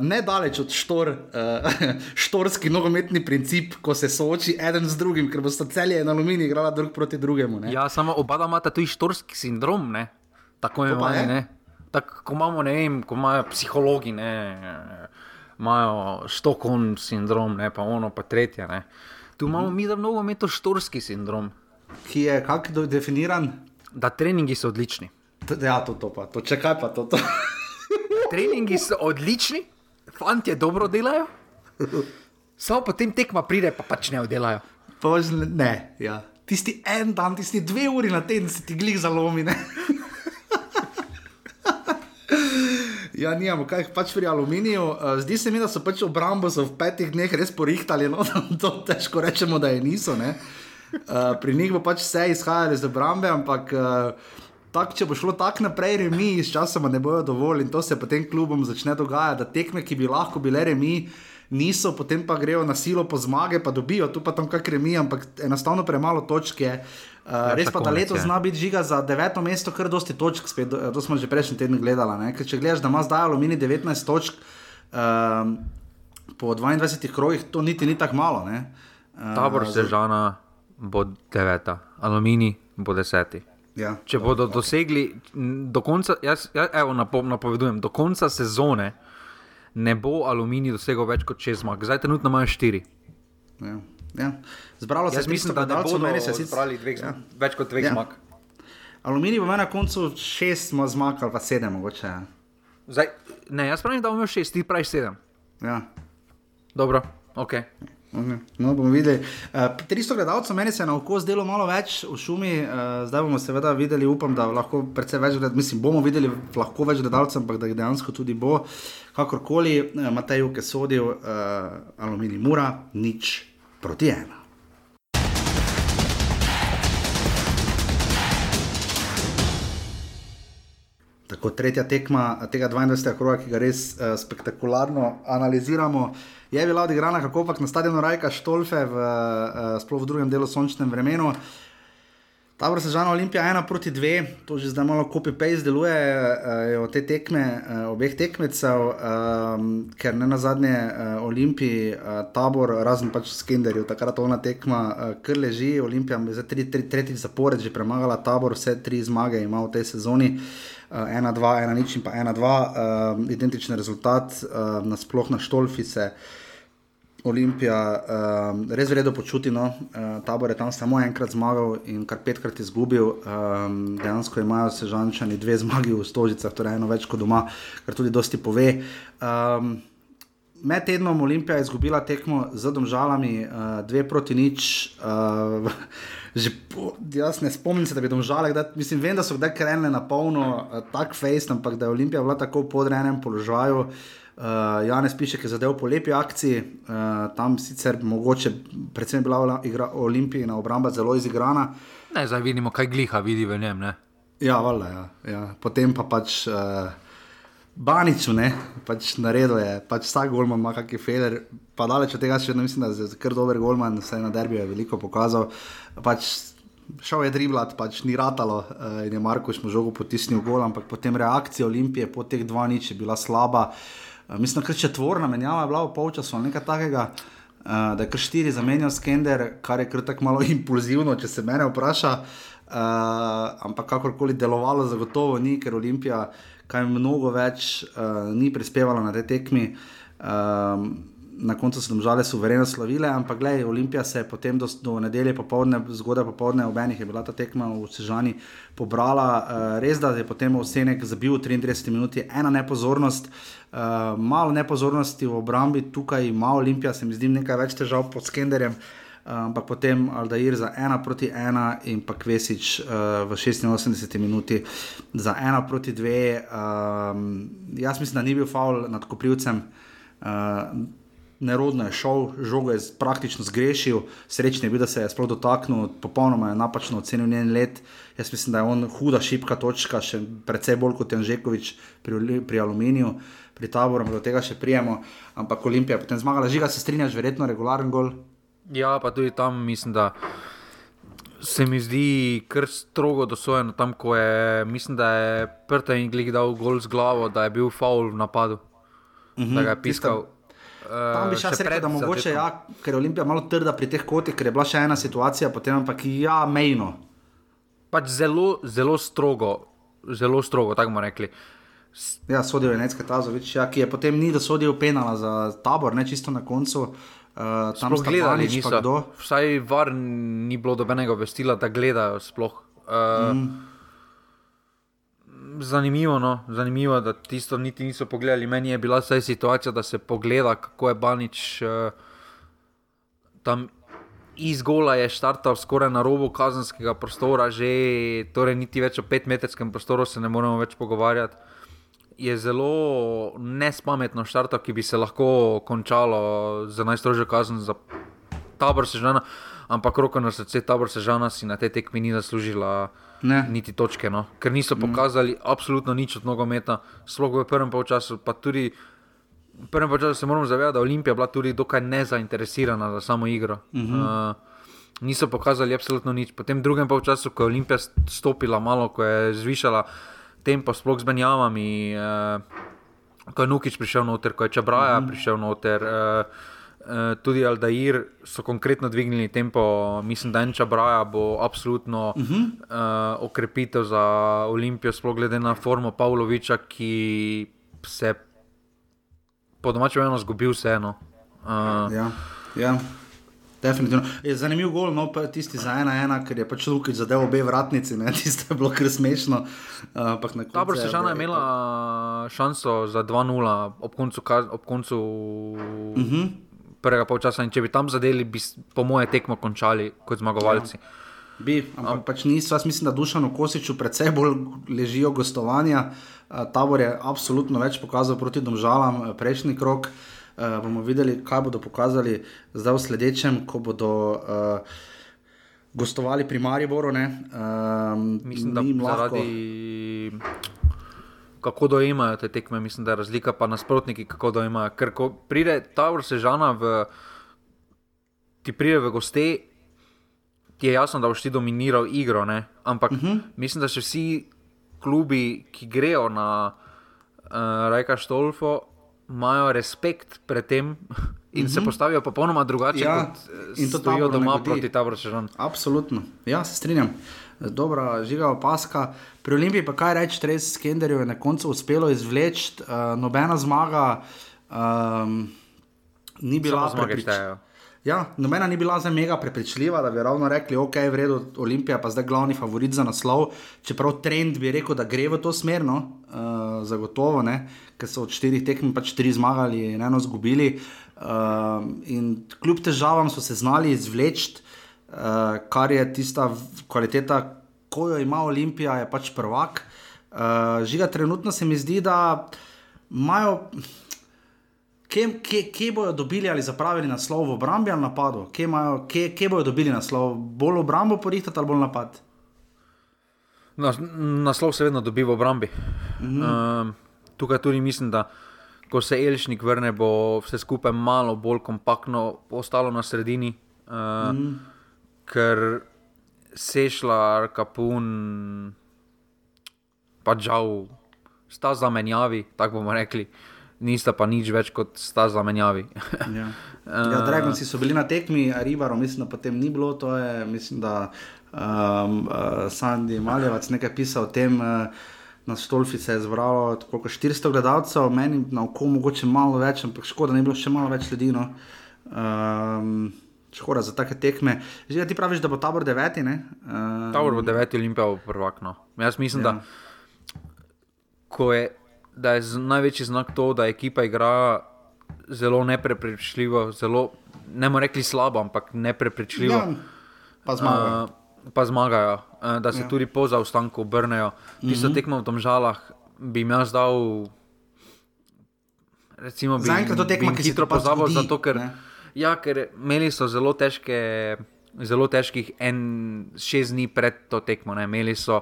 nedaleč od štor, uh, štorski nogometni princip, ko se sooči eden z drugim, ker bosta celje in aluminij igrala drug proti drugemu. Ne? Ja, samo oba imata tudi štorski sindrom, ne? tako imenovani. je? ne. Tako ko imamo, ne vem, ko imajo psihologi, ne, imajo Stockholm sindrom, ne, pa ono, pa tretje. Ne. Tu imamo mi, da mnogo imamo štorski sindrom, Ki je kako definiran? da treningi so odlični. T ja, to, to pa, to čakaj pa to. to. Treningi so odlični, fanti dobro delajo, samo potem tekma pride, pa pač ne oddelajo. Pa pač ne, ja. Tisti en dan, tisti dve uri na teden si ti glih zalomi. Ja, nijamo, kaj pač pri aluminiju. Uh, zdi se mi, da so pač obrambo so v petih dneh res porihtali, no, to težko rečemo, da je niso. ne. Uh, pri njih bo pač vse izhajalo iz obrambe, ampak uh, tak, če bo šlo tako naprej, remi, s časoma ne bojo dovolj in to se potem klubom začne dogajati, da tekme, ki bi lahko bile remi, niso, potem pa grejo na silo po zmage, pa dobijo tu pa tam kak remi, ampak enostavno premalo točk je. Uh, Ja, res pa konec letos je. zna biti žiga za deveto mesto, kar dosti točk, spet, do- to smo že prejšnji teden gledali. Ker Če gledaš, da ima zdaj Alumini 19 točk um, po 22 krogih, to niti ni tako malo. ne. Uh, Tabor Sežana bo deveta, Alumini bo deseti. Ja. Če bodo dosegli m, do konca, jaz, jaz evo, napo, napovedujem, do konca sezone ne bo Alumini dosegel več kot 6 zmag, zdaj trenutno imajo 4. Ja. Ja. Zbralo se je mislim, da ne bodo meni se zbrali dveh Ja. več kot dveh Ja. zmag. Aluminij bo na koncu šest zmag ali pa sedem, mogoče. ja. Zdaj, ne, jaz pravim, da bomo imeli 6, ti praviš 7. Ja. Dobro, ok. Okay. No, bomo videli. Uh, 300 gledalcev, meni se je na oko zdelo malo več v šumi, uh, zdaj bomo seveda videli, upam, da lahko precej več gledalcev, mislim, bomo videli lahko več gledalcev, ampak da jih dejansko tudi bo. Kakorkoli, uh, Matej je sodil, uh, aluminij mura, nič proti ena. Tako tretja tekma tega 22. kroga, ki ga res uh, spektakularno analiziramo, je bila odigrana kako pač na stadionu Rajka Štolfe, v, uh, sploh v drugem delu sončnem vremenu. Tabor Sežana Olimpija 1 proti 2, to že zdaj malo copy-paste deluje uh, od te tekme, uh, obeh tekmecev, um, ker ne na zadnje uh, Olimpiji, uh, tabor, razen pač Skenderju, takrat ona tekma, uh, kar leži, Olimpija je zdaj tri, tri, tretjič zapored že premagala tabor, vse tri zmage ima v tej sezoni. Uh, 1-2, 1 nič in pa 1-2, uh, identičen rezultat, uh, nasploh na Štolfi se Olimpija um, res vredno počuti. No? Uh, tabor je tam samo enkrat zmagal in kar petkrat izgubil. Um, dejansko imajo sežančani dve zmagi v Stožicah, torej eno več kot doma, kar tudi dosti pove. Um, med tednom Olimpija je izgubila tekmo z domžalami, uh, dve proti nič. Uh, po, jaz ne spomnim se, da bi domžale, da, mislim, vem, da so kdaj krenile na polno, uh, tak face, ampak da je Olimpija bila tako v podrejenem položaju. Uh, Janez piše, da je zadev po lepi akciji, uh, tam sicer mogoče, predvsem je bila igra Olimpijina obramba zelo izigrana. Ne, zdaj vidimo, kaj gliha vidi v njem. Ne? Ja, valjda, ja, ja. potem pa pač. Uh, Baniču, ne, pač naredil je, pač vsak golman ima kakšen feler, pa daleč od tega še ne mislim, da je kar dober golman, vse na derbiju je veliko pokazal. Pač šel je driblat, pač ni ratalo uh, in je Marko še žogo potisnil gol, ampak potem reakcija Olimpije po teh dva nič je bila slaba. Uh, mislim, je četvorna menjava bila v polčasu ali nekaj takega. Uh, da je kar štiri zamenjal skender, kar je kar tako malo impulzivno, če se mene vpraša. Uh, ampak kakorkoli delovalo, zagotovo ni, ker Olimpija kaj mnogo več uh, ni prispevala na te tekmi. Um, na koncu so države suvereno slavile, ampak gledaj, Olimpija se je potem do, do nedelje popovdne, zgodaj popovdne, ob enih je bila ta tekma v Sežani pobrala. Uh, res da je potem Osenek zabil v 33 minuti, ena nepozornost. Uh, malo nepozornosti v obrambi, tukaj ima Olimpija, se mi zdi nekaj več težav pod skenderjem. Uh, ampak potem Aldair za ena proti ena in pa Kvesič uh, v 86 minuti za ena proti dve. Um, jaz mislim, da ni bil faul nad Koprivcem. Uh, Nerodno je šel, žogo je praktično zgrešil, srečni je bil, da se je sploh dotaknil, popolnoma je napačno ocenil njen let. Jaz mislim, da je on huda, šipka točka, še precej bolj kot Janžekovič pri, pri Aluminiju, pri taboru, do tega še prijemo. Ampak Olimpija je potem zmagala, žiga se strinjaš, verjetno regularen gol. Ja, pa tudi tam mislim, da se mi zdi kar strogo dosojeno. Tam, ko je, mislim, da je prta in glik dal gol z glavo, da je bil faul v napadu. Mm -hmm, da ga je piskal. Tam bi še jaz rekel, da mogoče, ja, ker je Olimpija malo trda pri teh kotih, ker je bila še ena situacija, potem pa ki ja, mejno. Pač zelo, zelo strogo, zelo strogo, tako bomo rekli. Ja, sodijo je Necka Tazovič, ja, ki je potem ni dosodil penala za tabor, ne čisto na koncu. Uh, Uh, tam smo gledali, niso. Vsaj var ni bilo dobenega vestila, da gledajo sploh. Uh, mm. Zanimivo, no? zanimivo, da tisto niti niso pogledali. Meni je bila vsaj situacija, da se pogleda, kako je Banič uh, tam iz gola je štartal skoraj na robu kazenskega prostora, že torej niti več o petmetrskem prostoru se ne moremo več pogovarjati je zelo nespametno štarto, ki bi se lahko končalo z najstrožjo kazen za tabor sežana, ampak roko na srce tabor sežana si na tej tekmi ni zaslužila. Ne. Niti točke, no? ker niso mm. pokazali mm. absolutno nič od nogometa, sploh v prvem času. Pa tudi v prvem času se moramo zavedati, da je Olimpija bila tudi dokaj nezainteresirana za samo igro. Mm -hmm. uh, niso pokazali absolutno nič. Potem v drugem času, ko je Olimpija stopila malo, ko je zvišala tempo, sploh z menjavami. Uh, ko je Nukič prišel noter, ko je Čabraja mm -hmm. prišel noter, uh, uh, tudi Aldair so konkretno dvignili tempo. Mislim, da en Čabraja bo absolutno mm -hmm. uh, okrepitev za Olimpijo, sploh glede na formo Pavloviča, ki se po domačem eno zgubil vseeno. Uh, ja, ja. Definitivno. Je zanimiv gol, no pa tisti za ena, ena, ker je pač Lukič zadeval obe vratnici, ne, tisto je bilo kar smešno. Uh, Dobro, se žena je imela šanso za 2-0 ob koncu, ob koncu uh mhm. -huh. prvega polčasa in če bi tam zadeli, bi po moje tekmo končali kot zmagovalci. Ja. Bi, ampak pač niso, jaz mislim, da Dušano Kosiču predvsej bolj ležijo gostovanja. Tabor je absolutno več pokazal proti domžalam prejšnji krok. Uh, uh, bomo videli, kaj bodo pokazali zdaj v sledečem, ko bodo uh, gostovali pri Mariboru. Uh, mislim, da jim zaradi. Kako dojemajo te tekme, mislim, da je razlika, pa nasprotniki, kako dojemajo. Ker ko pride ta vrsta žana, v, ti pride v goste, ti je jasno, da boš ti dominiral igro. Ne? Ampak uh mhm. -huh. mislim, da še vsi klubi, ki grejo na uh, Rajka Štolfo, imajo respekt pred tem in mm -hmm. se mhm. postavijo popolnoma drugače, ja, kot eh, in to stojijo doma proti ta vrščan. Absolutno, ja, se strinjam. Dobra, žiga opaska. Pri Olimpiji pa kaj reči, res Skenderju je na koncu uspelo izvleči, uh, nobena zmaga um, ni bila zmaga. Ja, nobena ni bila za mega prepričljiva, da bi ravno rekli, ok, v redu, Olimpija pa zdaj glavni favorit za naslov. Čeprav trend bi rekel, da gre v to smer, no, uh, zagotovo, ne, ker so od štirih tekm pač tri zmagali in eno zgubili. Uh, in kljub težavam so se znali izvleči, uh, kar je tista kvaliteta, ko jo ima Olimpija, je pač prvak. Uh, žiga, trenutno se mi zdi, da imajo kje, kje, kje bodo dobili ali zapravili naslov v obrambi ali napadu, kje, imajo, kje, kje bodo dobili naslov, bolj obrambo porihtati ali bolj napad. Nas, naslov se vedno dobi v obrambi. -hmm. uh, tukaj tudi mislim, da ko se Elžnik vrne, bo vse skupaj malo bolj kompaktno ostalo na sredini. Uh, -hmm. Ker sešla, kapun, pa žal, sta zamenjavi, tako bomo rekli. Uh, nista pa nič več kot sta zamenjavi. ja, ja Dragoci so bili na tekmi, Ribaro, mislim, da potem ni bilo. To je, mislim, da um, uh, Sandy Maljevac nekaj pisal o tem. Uh, Na Stolfi se je zbralo tako 400 gledalcev, meni na oko mogoče malo več, ampak škoda, da ni bilo še malo več ljudi. No. Um, škoda za take tekme. Že ti praviš, da bo tabor deveti? Um, tabor bo deveti, Olimpija bo prvak. No. Jaz mislim, ja. da ko je da je največji znak to, da ekipa igra zelo neprepričljivo, zelo ne moremo reči slabo, ampak neprepričljivo. Ja, pa zmagajo. Uh, pa zmagajo, uh, da se ja. tudi po zaostanku obrnejo. Ti so mhm. tekmo v domžalah, bi jim jaz dal. Recimo, bi, Zaenkrat to tekmo, ki se hitro pač pozabo, zato ker, ja, ker imeli so zelo težke. Zelo težkih en, šest dni pred to tekmo, ne? imeli so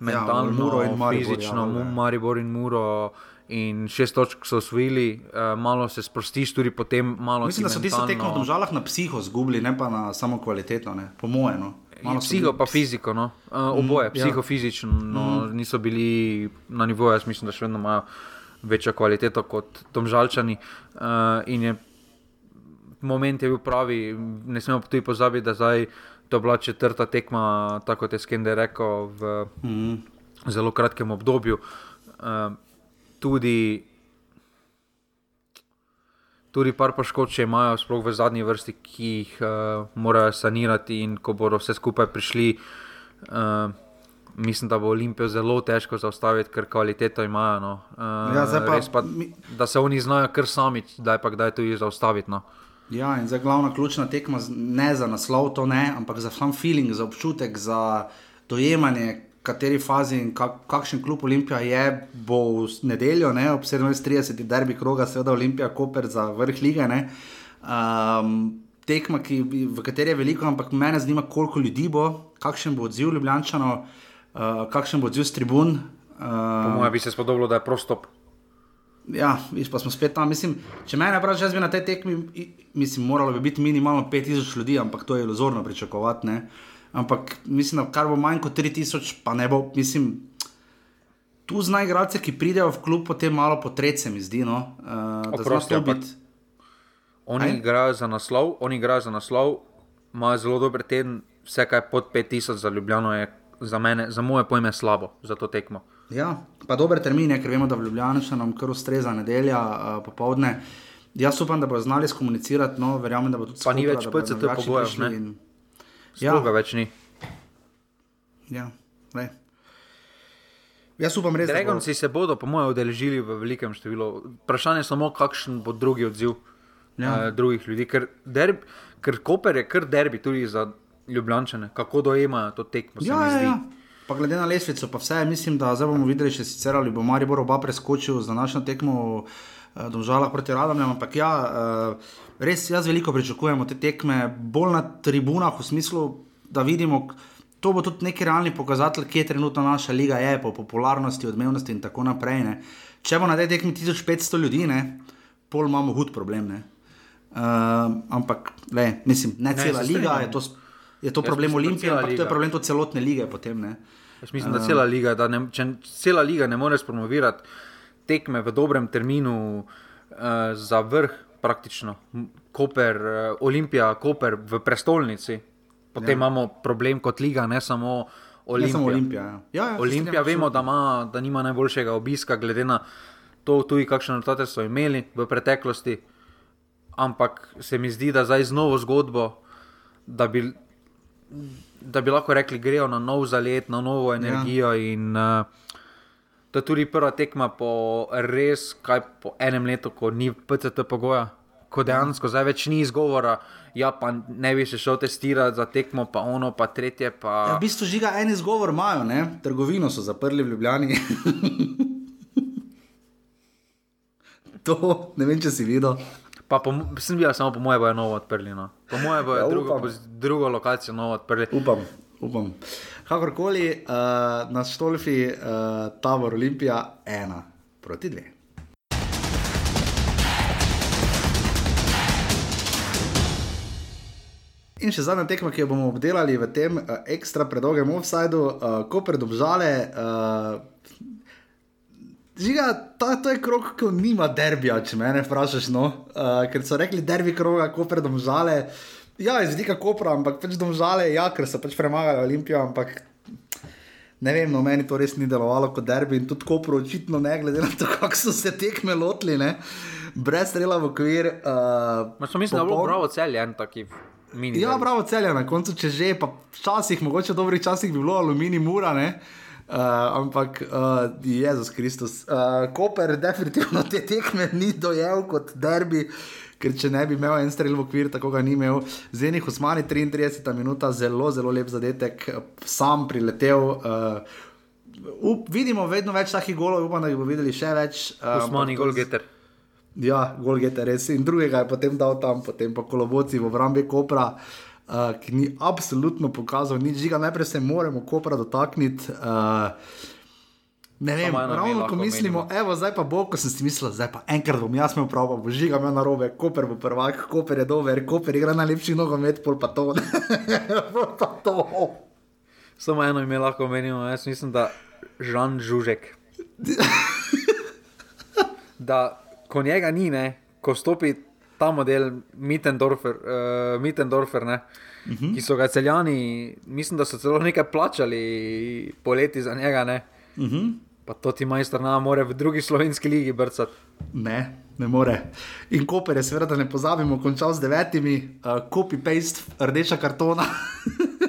mentalno, ja, Maribor, fizično, ja, Maribor in Muro. In šest točk so osvojili, uh, malo se sprostiš, tudi potem malo. Mislim, da so ti se tekmo v državah na psiho zgubili, ne pa na samo kvaliteto, ne? po mojem. No. Psiho, pa fiziko, no? uh, oboje, mm, psihofizično, ja. no, mm. niso bili na nivoju, jaz mislim, da še vedno imajo večjo kvaliteto kot Tomžalčani. Uh, in je moment je bil pravi, ne smemo tudi pozabiti, da zdaj to je bila četrta tekma, tako kot je Skender rekel, v mm. zelo kratkem obdobju. Uh, tudi, tudi par poškodb, če imajo, sploh v zadnji vrsti, ki jih uh, morajo sanirati, in ko bodo vse skupaj prišli. Uh, Mislim, da bo Olimpijo zelo težko zaustaviti, ker kvaliteto imajo. No. Uh, ja, pa, pa, da se oni znajo kar sami, da je pa kdaj tudi zaustaviti. No. Ja, in zdaj glavna ključna tekma, ne za naslov, to ne, ampak za sam feeling, za občutek, za dojemanje, v kateri fazi in kak, kakšen klub Olimpija je, bo v nedeljo, ne, ob 37. derbi kroga, seveda Olimpija, Koper za vrh lige. Um, tekma, ki, v kateri je veliko, ampak mene zanima, koliko ljudi bo, kakšen bo odziv Ljubljančano, uh, kakšen bo odziv z tribun. Uh, po mojem bi se spodobilo, da je prostop. Ja, viš, pa smo spet tam. Mislim, če me ne vprašaš, jaz bi na tej tekmi, mislim, moralo bi biti minimalno 5000 ljudi, ampak to je iluzorno pričakovati. Ne? Ampak mislim, da kar bo manj kot 3000, pa ne bo, mislim. Tu znajo igralce, ki pridejo v klub, potem malo potrece, mi zdi. No? Uh, Oprosti, biti... Oni Aj? igrajo za naslov, oni igrajo za naslov, imajo zelo dober teden, vse kaj pod 5000 za Ljubljano je za mene, za moje pojme, slabo za to tekmo. Ja, pa dober termin je, ker vemo, da v Ljubljani še nam kar ustreza nedelja uh, popovdne. Jaz upam, da bodo znali skomunicirati, no, verjamem, da bo tudi skupaj. Pa ni več PCT pogojev, ne? In... Ja, ga več ni. Ja, ne. Jaz upam, res. Dragonci bo... se bodo, po mojem, udeležili v velikem številu. Vprašanje je samo, kakšen bo drugi odziv ja. uh, drugih ljudi. Ker, derb, ker Koper je kar derbi tudi za Ljubljane, kako dojemajo to tekmo. Ja, ja, ja. Pa glede na lesvico, pa vse, mislim, da zdaj bomo videli, če sicer ali bo Maribor oba preskočil za našo tekmo v uh, Domžalah proti Radomljam. Ampak ja, uh, res jaz veliko pričakujem te tekme, bolj na tribunah, v smislu, da vidimo, to bo tudi neki realni pokazatelj, kje trenutno naša liga je, po popularnosti, odmevnosti in tako naprej. Ne. Če bo na tej tekmi 1500 ljudi, ne, pol imamo hud problem. Uh, ampak, le, mislim, ne cela ne, liga je to. Je to problem Olimpije, ampak to je problem celotne lige. Potem, Jaz mislim, da cela liga, da ne, če cela liga ne more spromovirati tekme v dobrem terminu uh, za vrh, praktično, Koper, uh, Olimpija, Koper v prestolnici, potem ja. imamo problem kot liga, ne samo Olimpija. Ne samo Olimpija, ja. Ja, ja, Olimpija vemo, da, ima, da nima najboljšega obiska, glede na to, tudi kakšne rezultate so imeli v preteklosti. ampak se mi zdi, da zdaj z novo zgodbo, da bi, da bi lahko rekli, grejo na nov zalet, na novo energijo. Ja. In, uh, to je tudi prva tekma po res, kaj po enem letu, ko ni PCT pogoja. Ko dejansko zdaj več ni izgovora, ja, pa ne bi se šel testirati za tekmo, pa ono, pa tretje. Pa... Ja, v bistvu žiga en izgovor imajo, ne? trgovino so zaprli v Ljubljani. to ne vem, če si videl. Pa po, sem bil samo po moje, bojo novo odprli. No. Po moje bojo Ja, drugo, upam. drugo lokacijo novo odprli. Upam, upam. Kakorkoli, uh, na Štolfi, uh, Tabor Olimpija, ena proti dve. In še zadnja tekma, ki jo bomo obdelali v tem uh, ekstra predolgem offsajdu, uh, ko predobžale. Uh, Žiga, ta, to je krok, ki nima derbija, če me vprašaš. No? Uh, ker so rekli, derbi kroga, ko predomžale. Ja, iz vidika kopra, ampak pač domžale, ja, ker so pač premagali Olimpijo, ampak ne vem, no meni to res ni delovalo kot derbi in tudi kopro očitno ne, glede na to, kako so se tekme lotili, ne? brez strela v okvir. Uh, Ma so mislim, da je bilo bravo celje, en taki mini. Ja, derbi. bravo, celje na koncu, če že, pa včasih, mogoče dobrih časih bi bilo aluminij mura, ne. Uh, ampak, uh, Jezus Kristus, uh, Koper definitivno te tekme ni dojel kot derbi, ker če ne bi imel en strel v okvir, tako ga ni imel. Zenih Usmani, 33 minuta, zelo, zelo lep zadetek, sam priletel. Uh, up, vidimo vedno več takih golov, upam, da jih bomo videli še več. Uh, Usmani, ampak to z- Golgeter. Ja, Golgete res. In drugega je potem dal tam, potem pa koloboci v obrambi Kopra, uh, ki ni absolutno pokazal nič žiga. Najprej se moramo Kopra dotakniti. Uh, Ne vem, ravno ko mislimo, evo, zdaj pa bo, ko sem si mislil, zdaj pa enkrat bom jaz imel prav, bo žiga imel na robe, Koper bo prvak, Koper je dober, Koper igra najlepši nogomet, pol pa to. pol pa to. Samo eno ime lahko omenimo, jaz mislim, da Žan Žužek. da ko njega ni, ne, ko stopi ta model Mittendorfer, uh, Mittendorfer ne, uh -huh. ki so ga celjani, mislim, da so celo nekaj plačali poleti za njega, ne. Uh -huh. Pa to ti majster nama more v drugi slovenski ligi brcati. Ne, ne more. In Koper je, seveda, da ne pozabimo, končal z devetimi, uh, copy-paste, rdeča kartona.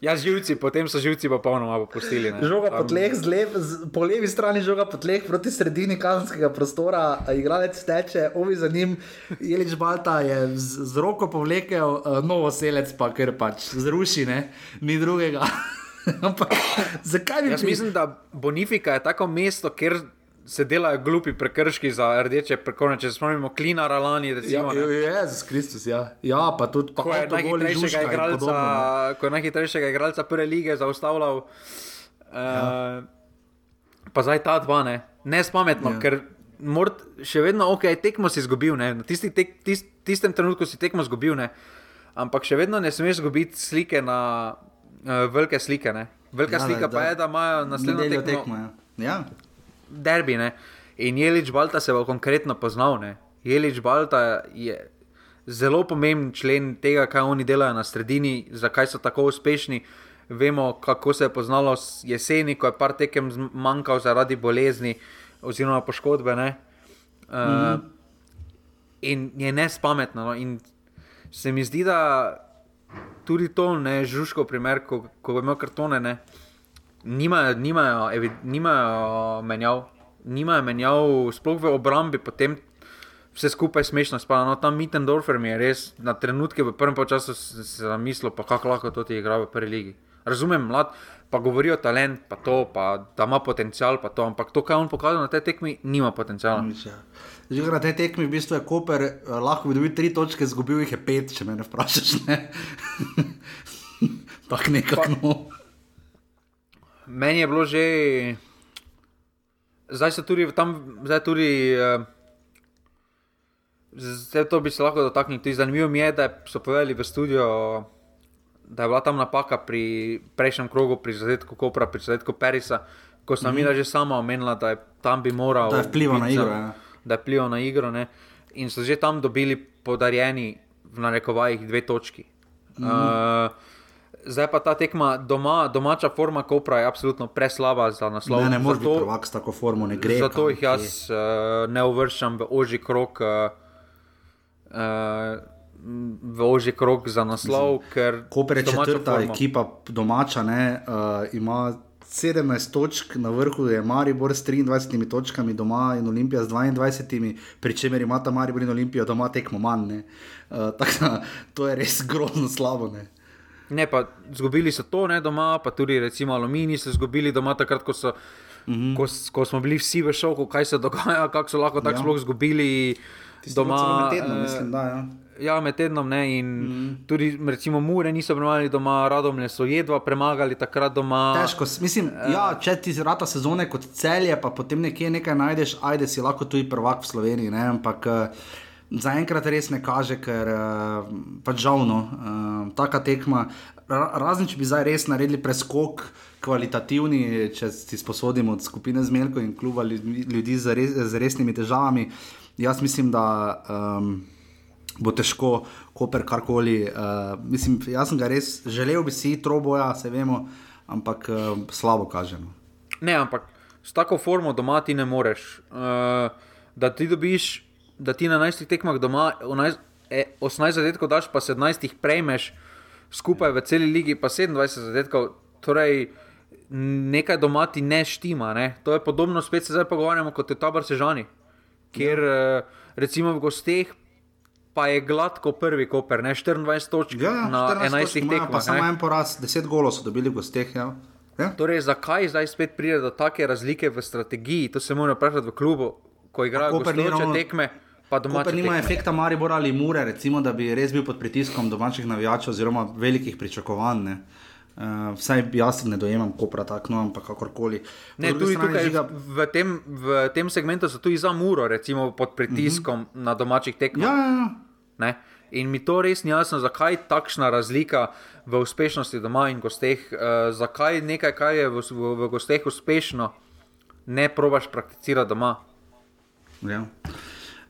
Ja, živci, potem so živci pa polnoma popustili. ne. Žoga po tleh, lev, z, po levi strani žoga po tleh, proti sredini kazenskega prostora, igralec teče, ovi za njim, Jelič Balta je z, z roko povlekel, uh, novo selec pa ker pač zruši, ne? ni drugega. Ampak zakaj bi Jaz pri- mislim, da Bonifika je tako mesto, kjer se delajo glupi prekrški za rdeče prekorne. Če se spomnimo, Klina Ralani, Ja, recimo. ne. Jezus Kristus, ja. ja, pa tudi pa Ko je najhitrejšega igralca, podobno, no. ko je najhitrejšega igralca prve lige zaustavljal. Ja. Uh, pa zdaj ta dva, ne, ne spametno, Ja. ja. ker mort, še vedno, ok, tekmo si izgubil, ne, na tisti tek, tis, tistem trenutku si tekmo izgubil, ne, ampak še vedno ne smeš izgubiti slike na uh, velike slike. Ne. Velika Ja, ja, slika da- pa je, da imajo naslednjo tekmo, tekmo, ja. ja. Derbi. Ne. In Jelič Balta se bo konkretno poznal. Ne. Jelič Balta je zelo pomemben člen tega, kaj oni delajo na sredini, zakaj so tako uspešni. Vemo, kako se je poznalo jeseni, ko je par tekem zmanjkal zaradi bolezni oziroma poškodbe. Ne. Uh, mm -hmm. In je nespametno. No. In se mi zdi, da tudi to, ne žužko, primer, ko, ko bo imel kartone, ne, nimajo, nimajo, evi, nimajo menjav, nimajo menjav, sploh v obrambi, potem vse skupaj smešno spada. No, tam Mittendorfer mi je res na trenutke v prvem času se zamislil, pa kako lahko to ti igra v prvi ligi. Razumem, mlad, pa govorijo talent, pa to, pa da ima potencial, pa to, ampak to, kar on pokazal na tej tekmi, nima potenciala. Že na tej tekmi v bistvu je Koper eh, lahko bi dobil tri točke, izgubil jih je pet, če me ne vprašaš. Ne? Tako nekako. No. Meni je bilo že, zdaj se tudi tam, zdaj tudi, eh, zdaj to bi se lahko dotaknili. Tudi zanimivo mi je, da so povedali v studiu, da je bila tam napaka pri prejšnjem krogu, pri zadetku Kopra, pri zadetku Perisa, ko sem mm -hmm. že sama omenila, da je tam bi moral. Da je vplival na igro, ja. Da je vplival na igro. Ne? In so že tam dobili podarjeni, v narekovajih, dve točki. Mm -hmm. uh, Zdaj pa ta tekma doma, domača forma Kopra je absolutno preslaba za naslov. Ne, ne moreš biti prvak s tako formo, ne gre. Zato jih jaz uh, ne uvrščam v oži krok uh, uh, uh, v ožji krok za naslov. Koper je četrta formo. ekipa domača, ne, uh, ima 17 točk, na vrhu je Maribor s 23 točkami doma in Olimpija s 22, pri čemer ima ta Maribor in Olimpija doma tekmo manj. Uh, tako, to je res grozno slabo. Ne. Ne, pa izgubili so to ne, doma, pa tudi recimo Alumini so izgubili doma takrat, ko, so, mm -hmm. ko, ko smo bili vsi v šoku, kaj se dogaja, kako so lahko tako ja. sploh izgubili doma. Med tednom, mislim, da, ja. Ja, med tednom ne. In mm. tudi, recimo, Mure niso premagali doma, radomne so jedva premagali takrat doma. Težko, mislim, uh, ja, če ti zrata sezone kot celje, pa potem nekje nekaj najdeš, ajde si lahko tudi prvak v Sloveniji. Ne, ampak, uh, zaenkrat res ne kaže, ker uh, pač žalno, uh, taka tekma. Razen če bi zdaj res naredili preskok, kvalitativni, če si sposodimo od skupine Zmelko in kluba ljudi z, res, z resnimi težavami, jaz mislim, da um, bo težko, koper karkoli. Uh, mislim, jaz sem ga res želel, bi si troboja, se vemo, ampak uh, slabo kažemo. Ne, ampak s tako formo doma ti ne moreš. Uh, da ti dobiš da ti na 11 tekmah doma, 18 e, zadetkov daš, pa 17 jih prejmeš, skupaj v celi ligi pa 27 zadetkov. Torej, nekaj doma ti ne štima. Ne? To je podobno, spet se zdaj pogovarjamo kot je tabor sežani, kjer ja. recimo v gosteh. Pa je gladko prvi koper, ne 24 točk ja, na 11 tekmah. Pa samo en poraz, 10 golov so dobili v gosteh. Ja. Ja. Torej, zakaj zdaj spet pride do take razlike v strategiji? To se mora vprašati v klubu, ko igrajo gostujoče tekme. Pa domače. Nima efekta Maribor ali Mure, recimo, da bi res bil pod pritiskom domačih navijačev oziroma velikih pričakovanj. Uh, vsaj jaz ne dojemam, ko prav tako, no, ampak kakorkoli. Ne, tudi tukaj, žiga... v, tem, v tem segmentu so tudi za Muro, recimo pod pritiskom uh mhm. -huh. na domačih tekmah. Ja, ja, ja. In mi to res ni jasno, zakaj je takšna razlika v uspešnosti doma in gosteh, uh, zakaj nekaj, kar je v, v, v gosteh uspešno, ne probaš prakticirati doma. Ja.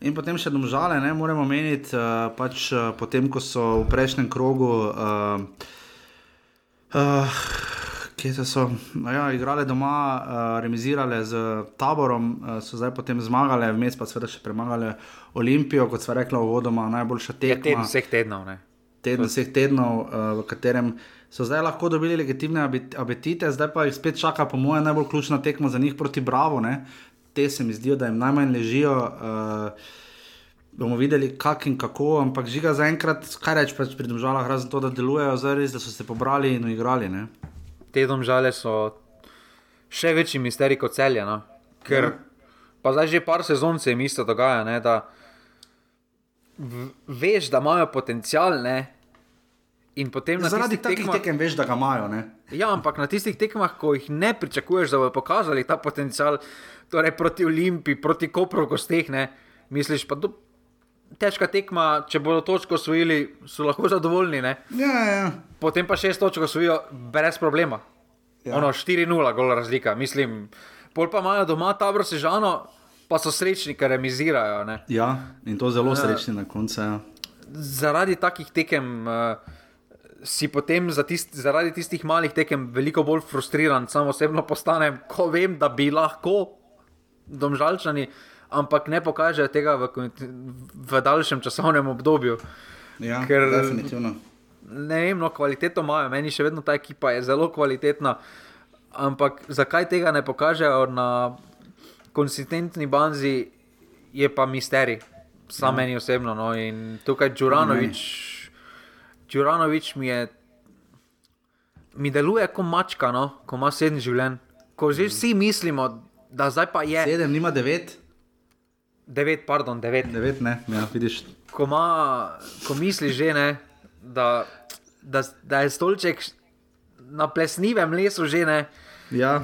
In potem še domžale, ne moremo meniti, uh, pač uh, potem, ko so v prejšnjem krogu, uh, uh, ki so no ja, igrali doma, uh, remizirali z taborom, uh, so zdaj potem zmagali, vmes pa seveda še premagali Olimpijo, kot sva rekla, vodoma najboljša tekma. Ja, teden vseh tednov. Ne? Teden vseh tednov, uh, v katerem so zdaj lahko dobili legitimne apetite, zdaj pa jih spet čaka, po mojem, najbolj ključna tekma za njih proti Bravo. Ne? Te se mi zdijo, da jim najmanj ležijo. Uh, bomo videli, kak in kako, ampak žiga zaenkrat, kaj reč pač pri domžalah, razen to, da delujejo, zdaj da so se pobrali in igrali. Ne? Te domžale so še večji misterij kot celje. No? Ker ja. pa zdaj že par sezon se jim isto dogaja, ne? da veš, da imajo potencial. Ne? In potem na zaradi takih tekmah, tekem veš, da ga imajo. Ja, ampak na tistih tekmah, ko jih ne pričakuješ, da bodo pokazali ta potencial, torej proti Olimpiji, proti Kopru, gosteh, ne, misliš pa, da težka tekma, če bodo točko osvojili, so lahko zadovoljni. Ja, ja. Potem pa šest točk osvojijo brez problema. Ja. Ono 4-0, gola razlika. Mislim, pol pa imajo doma tabor sežano, pa so srečni, ker remizirajo. Ne. Ja, in to zelo ja. srečni na koncu. Ja. Zaradi takih tekem. Uh, si potem za tist, zaradi tistih malih tekem veliko bolj frustriran, samo osebno postanem, ko vem, da bi lahko domžalčani, ampak ne pokažejo tega v, v daljšem časovnem obdobju. Ja, ker, definitivno. Ne vem, no, kvaliteto imajo, meni še vedno ta ekipa je zelo kvalitetna, ampak zakaj tega ne pokažejo na konsistentni banzi, je pa misterij, sam ja. meni osebno. No, in tukaj Džuranovič, Džuranovič mi je. Mi deluje kot mačka, no? ko ima sedem življenj. Ko že vsi mislimo, da zdaj pa je. Sedem, nima devet. Devet, pardon, devet. Devet, ne, ja, vidiš. Ko, ma, ko misliš že, ne, da, da, da je stolček na plesnivem lesu že ne. Ja.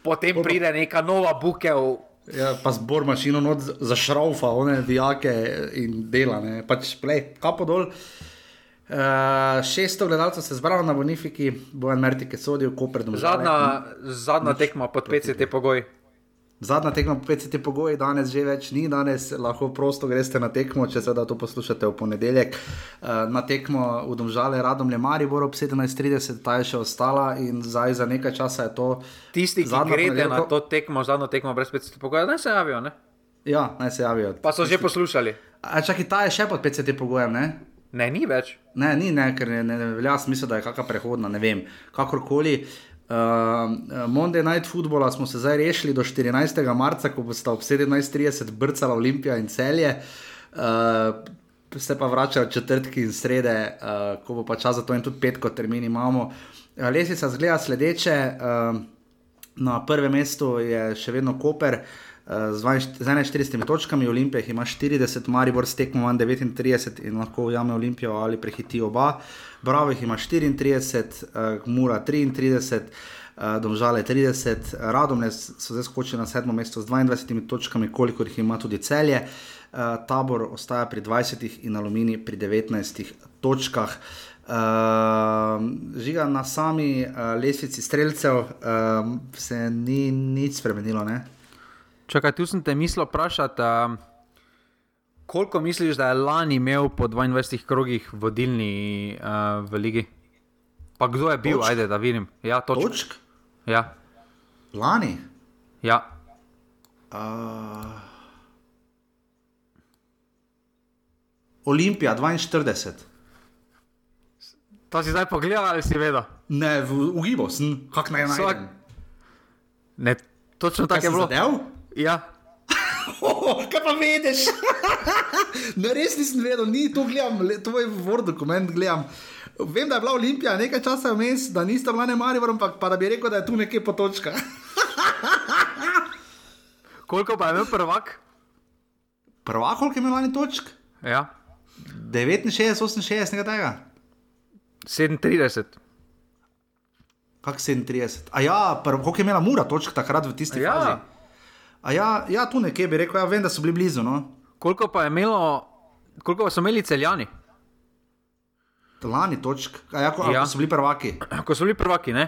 Potem pa, pride neka nova bukev. Ja, pa zbor mašino za šraufa, one vijake in dela, ne. pač plej, kapo dol. Uh, šesto gledalcev se je zbralo na Bonifiki, bo en Mertik sodil, ko predem. Zadnja, zadnja tekma pod PCT pogoji. Zadnja tekma pod PCT pogoji, danes že več ni, danes lahko prosto greste na tekmo, če se da to poslušate v ponedeljek. Uh, na tekmo v Domžale, radom le Mari, bo ob 17:30, ta je še ostala in zdaj za nekaj časa je to. Tisti, ki greste na to tekmo, zadnjo tekmo brez PCT pogoja, naj se javijo. Ne? Ja, naj se javijo. Pa so že poslušali. A čakaj, ta je še pod PCT pogojem, ne? Ne, ni več. Ne, ni, ne, ker ne, ne, ne velja smisel, da je kakšna prehodna, ne vem. Kakorkoli. Uh, Monday Night Football smo se zdaj rešili do 14. marca, ko bo sta ob 17:30 brcala Olimpija in celje. Uh, se pa vračajo četrtki in srede, uh, ko bo pa čas za to in tudi petko termin imamo. Lesica zgleda sledeče. Uh, na prvem mestu je še vedno Koper. Uh, z 41 točkami, Olimpija ima 40, Maribor s tekmo 39 in lahko ujame Olimpijo ali prehiti oba. Bravo jih ima 34, uh, Mura 33, uh, Domžale 30, Radomne so zdaj skočili na sedmo mesto z 22 točkami, koliko jih ima tudi celje. Uh, tabor ostaja pri 20 in Alumini pri 19 točkah. Uh, žiga na sami uh, lesvici streljcev, uh, se ni nič spremenilo. Ne? Čakaj, tu sem te mislil vprašati, uh, koliko misliš, da je lani imel po 22 krogih vodilni uh, v ligi? Pa kdo je bil, Točk? ajde, da vidim. Ja, točk. Točk? Ja, Lani. ja. Uh, Olimpija 42. To si zdaj pogledal ali si vedel? Ne, v ugibo sem, kako naj Vsak- najdem. Ne, točno tako je bilo. zadev? Ja, Oh, kaj pa veš? no, res nisem vedel, ni to gledam, le- to je Word dokument gledam. Vem, da je bila Olimpija nekaj časa vmes, da nista bila ne Maribor, ampak pa da bi rekel, da je tu nekje po točkah. koliko pa je imel prvak? Prva, koliko je imel lani točk? Ja, 69, 68, nekaj tega. 37. Kak 37. A ja, koliko je imela Mura točk takrat v tisti Ja. fazi? A ja, ja, tu nekje bi rekel, ja, vem, da so bili blizu. No. Koliko pa je imelo, koliko pa so imeli celjani, Lani točk, a ja, ko, Ja. ja. so bili prvaki. ko so bili prvaki, ne?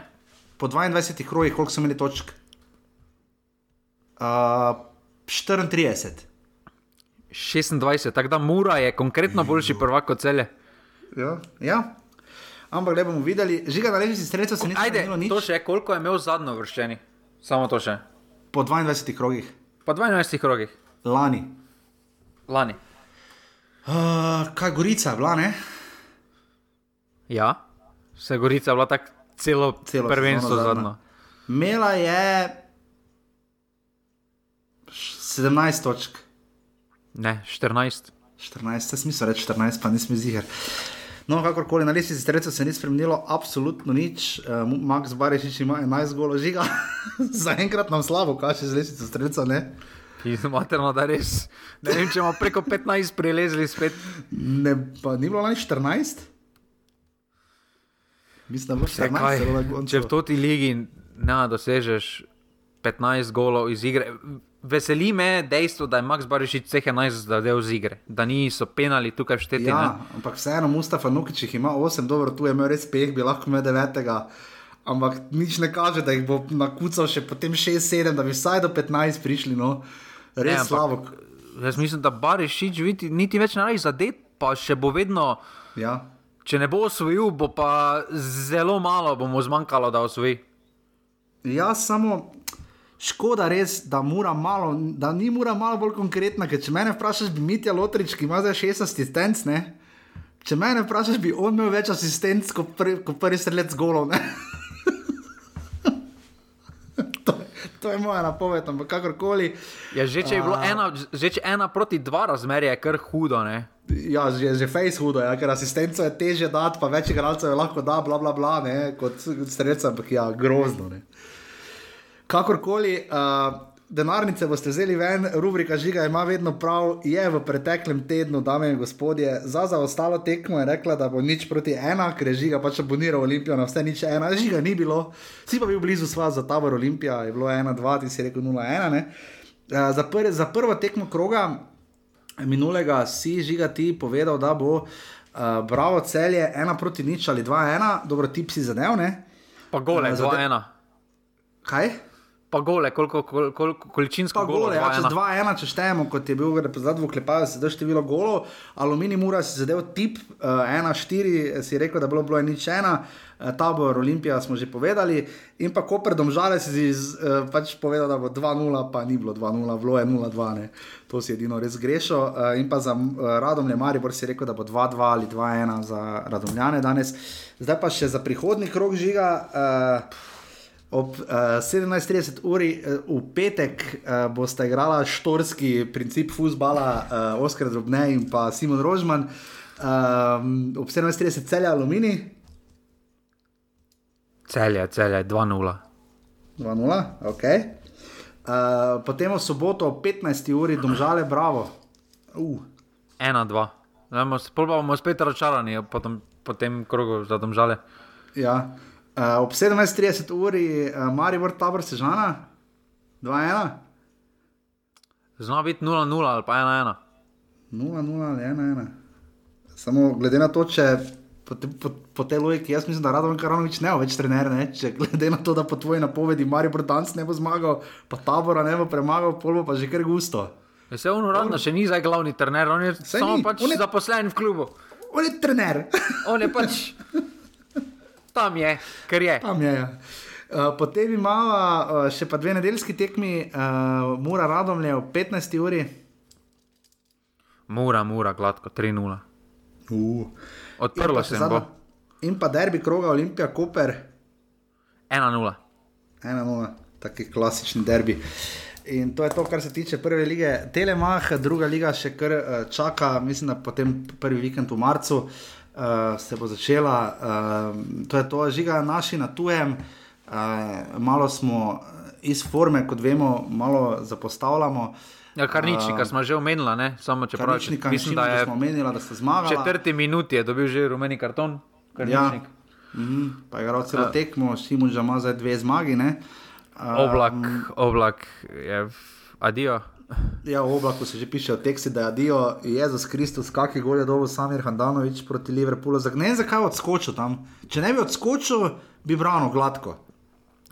Po 22 krogih, koliko so imeli točk? Uh, 34. 26, tako da Mura je konkretno boljši prvak kot celje. Ja. ja. Ampak le bomo videli, žiga na levici streljcev se ni zgodilo nič. to še, koliko je imel zadnjo vrščeni. Samo to še. Po 22 krogih, Po 12 krogih, lani. lani. Uh, kaj Gorica je bila, ne? Ja, se Gorica je bila tako celo, Celo prvenstvo zadnjo. Mela je š- 17 točk. Ne, 14. 14, se smisel reči 14, pa nisem ziger. No, kakorkoli, na lestvici streljcev se ni spremenilo, absolutno nič. Uh, Max Barišič ima 11 golo žiga, zaenkrat nam slabo kaže z lestvico streljcev, ne? Materno, da res. Ne vem, če bomo preko 15 prilezli spet. ne pa ni bilo lani 14? Mislim, da bo Vse 14, kaj, celo na koncu. če v toti ligi ne dosežeš 15 golov iz igre. Veseli me dejstvo, da je Max Barišič vseh 11 zadev z igre, da niso penali tukaj šteti. Ja, ne. ampak vseeno Mustafa Nukič jih ima 8, dobro, tu je imel res peh, bi lahko imel 9. Ampak nič ne kaže, da jih bo nakucal še potem 6-7, da bi vsaj do 15 prišli. No. Res Ne, slabo. Jaz mislim, da Barišič niti, niti več ne rabi zadet, pa še bo vedno, Ja. če ne bo osvojil, bo pa zelo malo bomo zmanjkalo, da osvoji. ja, samo škoda res, da, malo, da ni mora malo bolj konkretna. Ker če mene vprašaš, bi Mitja Lotrič, ki ima zdaj 6 asistenc, ne? Če mene vprašaš, bi on imel več asistenc kot, prvi, kot prvi strelec golov. to, to je moja napoved, ampak kakorkoli. Ja, že če je bilo ena, že če ena proti dva razmerje, je kar hudo. Ne? Ja, že, že face hudo, ja, ker asistenco je teže dati, pa več igralcev je lahko da, bla, bla, bla, ne, kot strelca, ampak ja, grozno. Ne. Kakorkoli, uh, denarnice boste vzeli ven, rubrika žiga ima vedno prav, je v preteklem tednu, dame in gospodje, za zaostalo tekmo je rekla, da bo nič proti ena, ker je žiga pač aboniral Olimpijo na vse nič ena, žiga ni bilo, si pa bil blizu sva za tabor Olimpija, je bilo ena, dva, ti si rekel 0-1. ne. Uh, za, pr za prvo tekmo kroga minulega si žiga ti povedal, da bo uh, Bravo celje ena proti nič ali dva ena, dobro, tip si zadev, ne? Pa gole, dva zade- ena. Kaj? Pa gole, koliko, koliko, koliko količinsko Pa gole. ja, če 2-1, če štejemo, kot je bil reprezentant v Klepaju, se da število golov, Aluminij Mura si zadev tip, uh, 1-4, si rekel, da bilo, bilo je nič ena, uh, tabor Olimpija smo že povedali, in pa Koper Domžale si z, uh, pač povedal, da bo 2-0, pa ni bilo 2-0, bilo je 0-2, ne. to si edino res grešil. Uh, in pa za uh, Radomlje Maribor si rekel, da bo 2-2 ali 2-1 za Radomljane danes. Zdaj pa še za prihodni krok žiga. Uh, Ob uh, 17:30 uri uh, v petek uh, bosta igrala štorski princip futbola, uh, Oskar Drobne in pa Simon Rožman. Um, ob 17:30 celja Alumini, Celje, celje, 2-0. 2-0, ok. Uh, potem v soboto ob 15. uri domžale Bravo. Uh, 1-2. Sploh bomo spet razočarani po tem, po tem krogu za domžale. ja. Uh, ob 17:30 uri uh, Maribor Tabor Sežana, 2-1. Zna biti 0-0 ali pa 1-1. 0-0 ali 1-1. Samo glede na to, če po, te, po, po tej logiki, jaz mislim, da Radovn Karanovič ne bo več trener, ne? če glede na to, da po tvoji napovedi Maribor danes ne bo zmagal, pa tabora ne bo premagal, pol bo pa že kar gusto. Ja, Se on uradno še ni zdaj glavni trener, on je Saj samo ni, pač on je- zaposlen v klubu. On je trener, On je pač tam je, ker je. tam je. ja. Uh, potem imamo uh, še pa dve nedeljski tekmi, uh, Mura Radomlje ob 15. uri. Mura, mura, gladko, 3-0. Uh. Odprlo se bo. In pa derbi kroga Olimpija Koper. 1-0. 1-0, taki klasični derbi. In to je to, kar se tiče prve lige. Telemah, druga liga še kar čaka, mislim, da potem prvi vikend v marcu uh, se bo začela. Uh, to je to, žiga naši na tujem, uh, malo smo iz forme, kot vemo, malo zapostavljamo. Ja, kar nič, kar smo že omenili, ne? samo če pravi, Karničnika, mislim, da je smo omenili, da ste zmagali. v četrti minuti je dobil že rumeni karton. Ja. Karničnik. Mhm, pa je igral celo tekmo, Simon že ima zdaj dve zmagi. Ne? Uh, Oblak, oblak je adijo. Ja, v oblaku se že pišejo teksti, da je Dio, Jezus Kristus, kakšen gol je dobil Samir Handanovič proti Liverpoolu. Zag- Ne vem, zakaj je odskočil tam. Če ne bi odskočil, bi branil gladko.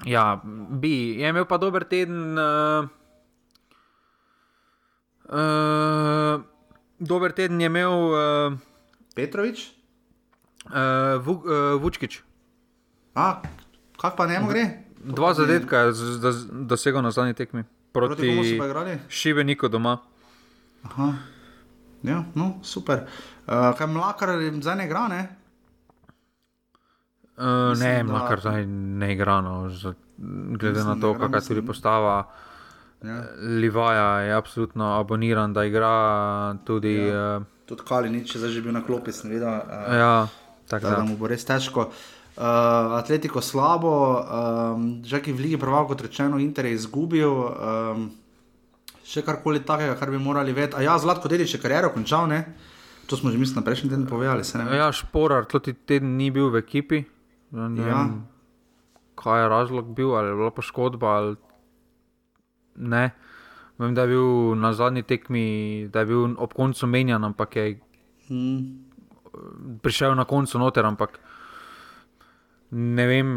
Ja, bi, je imel pa dober teden. Uh, uh, dober teden je imel uh, Petrovič, uh, Vu, uh, Vučkič. a kak pa njemu gre? Dva zadetka je dosegel na zadnji tekmi. Proti Proti? Šibeniku doma. Aha. Ja, no, super. Uh, kaj mlakar zdaj ne igra, ne? Uh, Mislim, ne, da- mlakar zdaj ne igra. No, za, glede Mislim, na to, kakšna je tudi postava. Ja. Livaja je absolutno aboniran, da igra tudi. Ja. Uh, Tudi Kalinič je zdaj že bil na klopi, sem videl. Uh, ja tako da da. mu bo res težko. Uh, Atletiko slabo, um, že ki v Ligi Prvak, kot rečeno, Inter je izgubil. Um, še karkoli takega, kar bi morali vedeti. A ja, Zlatko Dedič je kariero končal, ne? To smo že, mislim, na prejšnji teden povedali. ne. Ja, Šporar, tudi teden ni bil v ekipi. Ne Ja. vem, kaj je razlog bil, ali je bila poškodba ali ne. Vem, da je bil na zadnji tekmi, da je bil ob koncu menjan, ampak je Hmm. prišel na koncu noter. Ampak ne vem,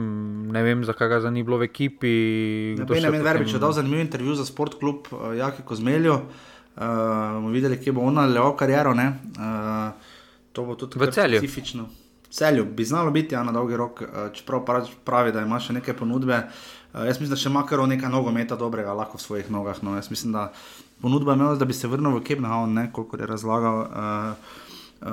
ne vem zakaj ga ni bilo v ekipi. Benjamin potem- Verbič je dal zanimiv intervju za Sport Club uh, Jaki Kozmelju. Uh, bomo videli, kje bo on nadaljeval kariero. ne. Uh, to bo tudi Celju. specifično. Celju bi znalo biti ja, na dolgi rok, uh, čeprav pravi, da ima še neke ponudbe. Uh, jaz mislim, da še ima kar nekaj nogometa dobrega lahko v svojih nogah. No. Jaz mislim, da ponudba je imela, da bi se vrnil v Kebnhavn, ne, koliko je razlagal. Uh, Uh,